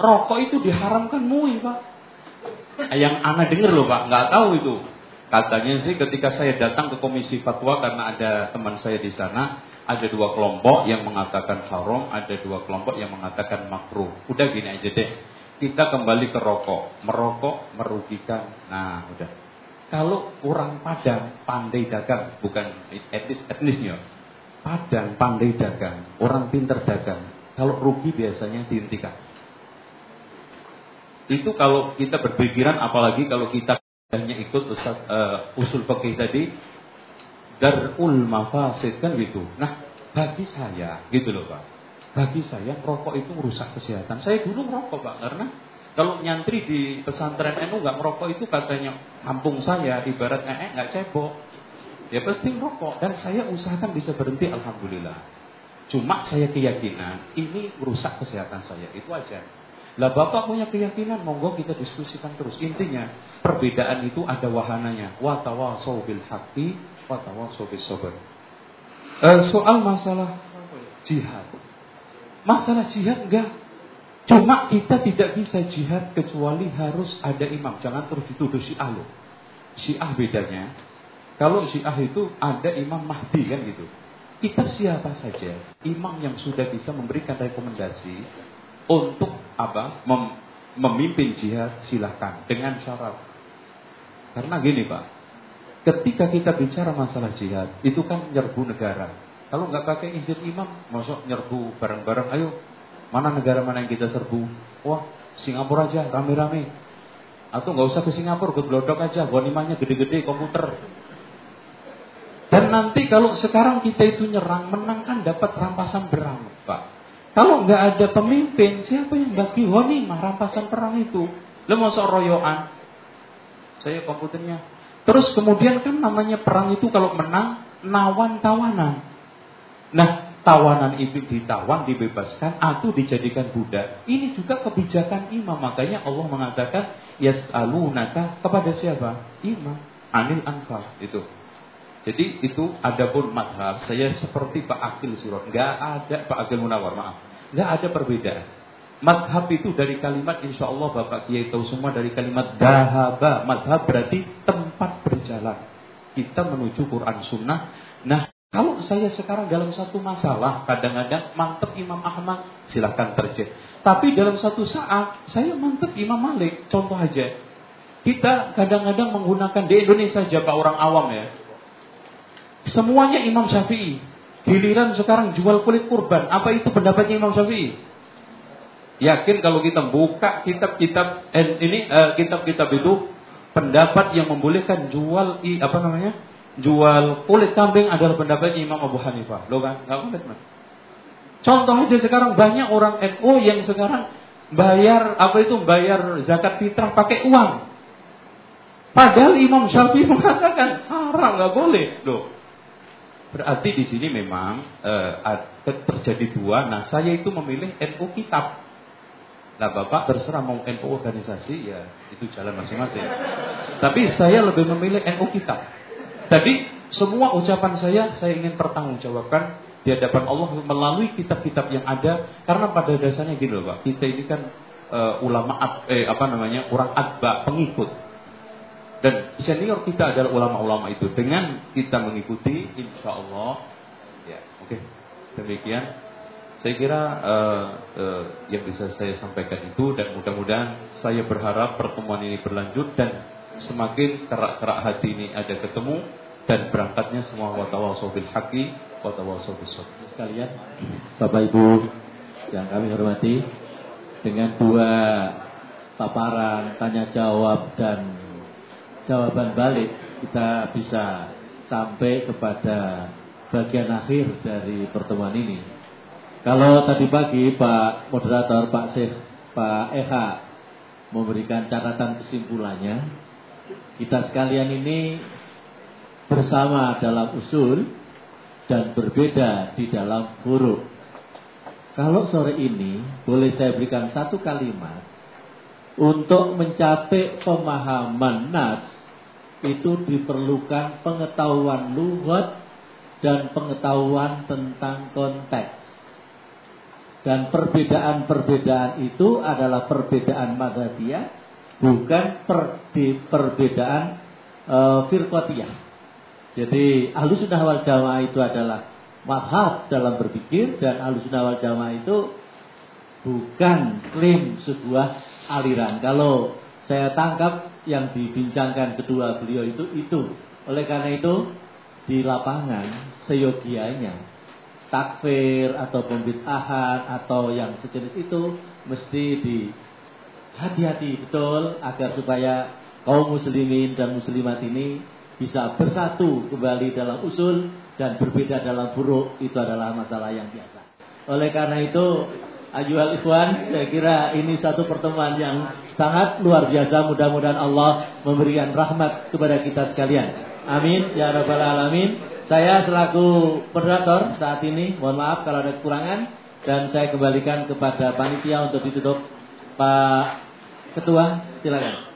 rokok itu diharamkan MUI Pak. Yang anda dengar loh Pak. Nggak tahu itu. Katanya sih ketika saya datang ke komisi fatwa karena ada teman saya di sana, ada dua kelompok yang mengatakan haram, ada dua kelompok yang mengatakan makruh. Udah gini aja deh. Kita kembali ke rokok. Merokok merugikan. Nah, udah. Kalau orang Padang pandai dagang, bukan etnis etnisnya. Padang pandai dagang, orang pinter dagang. Kalau rugi biasanya dihentikan. Itu kalau kita berpikiran, apalagi kalau kita hanya ikut uh, usul pakai tadi, darul mafasid kan gitu. Nah, bagi saya gitu loh Pak. Bagi saya rokok itu merusak kesehatan. Saya dulu merokok Pak karena kalau nyantri di pesantren NU nggak merokok itu katanya kampung saya ibarat ee nggak cebok. Ya pasti merokok dan saya usahakan bisa berhenti alhamdulillah. Cuma saya keyakinan ini merusak kesehatan saya itu aja. Lah Bapak punya keyakinan, monggo kita diskusikan terus. Intinya, perbedaan itu ada wahananya. Wa tawasau bil haqqi wa tawasau bis sabr. Uh, soal masalah jihad. Masalah jihad enggak. Cuma kita tidak bisa jihad kecuali harus ada imam. Jangan terus dituduh Syiah loh. Syiah bedanya. Kalau Syiah itu ada imam Mahdi kan gitu. Kita siapa saja imam yang sudah bisa memberikan rekomendasi untuk apa mem, memimpin jihad silahkan dengan syarat. Karena gini pak, ketika kita bicara masalah jihad itu kan nyerbu negara. Kalau nggak pakai izin imam, masuk nyerbu bareng-bareng. Ayo, mana negara mana yang kita serbu? Wah, Singapura aja, rame-rame. Atau nggak usah ke Singapura, ke Glodok aja, bonimanya gede-gede komputer. Dan nanti kalau sekarang kita itu nyerang, menang kan dapat rampasan berang, Pak. Kalau nggak ada pemimpin, siapa yang bagi ghanimah rampasan perang itu? Lo mau royoan? Saya komputernya. Terus kemudian kan namanya perang itu kalau menang nawan tawanan. Nah, tawanan itu ditawan, dibebaskan atau dijadikan budak. Ini juga kebijakan imam. Makanya Allah mengatakan yas'alunaka kepada siapa? Imam. Anil anfal itu. Jadi itu ada pun madhab. Saya seperti Pak Akil Sirot. Nggak ada Pak Akil Munawar, maaf. Nggak ada perbedaan. Madhab itu dari kalimat insya Allah Bapak Kiai tahu semua dari kalimat dahaba. Madhab berarti tempat berjalan. Kita menuju Quran Sunnah. Nah kalau saya sekarang dalam satu masalah, kadang-kadang mantep Imam Ahmad, silahkan terjadi. Tapi dalam satu saat, saya mantep Imam Malik. Contoh aja, kita kadang-kadang menggunakan di Indonesia aja Pak orang awam ya. Semuanya Imam Syafi'i. Giliran sekarang jual kulit kurban. Apa itu pendapatnya Imam Syafi'i? Yakin kalau kita buka kitab-kitab eh, ini eh, kitab-kitab itu pendapat yang membolehkan jual i, apa namanya? Jual kulit kambing adalah pendapatnya Imam Abu Hanifah. Lo kan? Enggak boleh, man. Contoh aja sekarang banyak orang NU yang sekarang bayar apa itu bayar zakat fitrah pakai uang. Padahal Imam Syafi'i mengatakan haram nggak boleh. Loh, Berarti di sini memang uh, terjadi dua. Nah, saya itu memilih NU kitab. Nah, Bapak terserah mau NU organisasi ya itu jalan masing-masing. Tapi saya lebih memilih NU kitab. tadi semua ucapan saya saya ingin pertanggungjawabkan di hadapan Allah melalui kitab-kitab yang ada karena pada dasarnya gini loh Pak kita ini kan uh, ulama eh apa namanya orang adba pengikut dan senior kita adalah ulama-ulama itu dengan kita mengikuti insya Allah ya oke okay. demikian saya kira uh, uh, yang bisa saya sampaikan itu dan mudah-mudahan saya berharap pertemuan ini berlanjut dan semakin kerak-kerak hati ini ada ketemu dan berangkatnya semua watawasau bil haqi watawasau bis Sekalian Bapak Ibu yang kami hormati dengan dua paparan tanya jawab dan jawaban balik kita bisa sampai kepada bagian akhir dari pertemuan ini. Kalau tadi pagi Pak Moderator, Pak Syekh, Pak Eka memberikan catatan kesimpulannya, kita sekalian ini bersama dalam usul dan berbeda di dalam huruf. Kalau sore ini boleh saya berikan satu kalimat untuk mencapai pemahaman nas itu diperlukan pengetahuan lugat dan pengetahuan tentang konteks. Dan perbedaan-perbedaan itu adalah perbedaan madhabiyah, bukan per, perbedaan e, firqatiyah. Jadi ahlu sunnah wal jamaah itu adalah madhab dalam berpikir dan ahlu sunnah wal jamaah itu bukan klaim sebuah aliran. Kalau saya tangkap yang dibincangkan kedua beliau itu itu. Oleh karena itu di lapangan seyogianya takfir atau pembid'ahan atau yang sejenis itu mesti di hati-hati betul agar supaya kaum muslimin dan muslimat ini bisa bersatu kembali dalam usul dan berbeda dalam buruk itu adalah masalah yang biasa. Oleh karena itu, ayuhal ikhwan, saya kira ini satu pertemuan yang sangat luar biasa. Mudah-mudahan Allah memberikan rahmat kepada kita sekalian. Amin ya rabbal alamin. Saya selaku moderator saat ini, mohon maaf kalau ada kekurangan dan saya kembalikan kepada panitia untuk ditutup. Pak Ketua, silakan.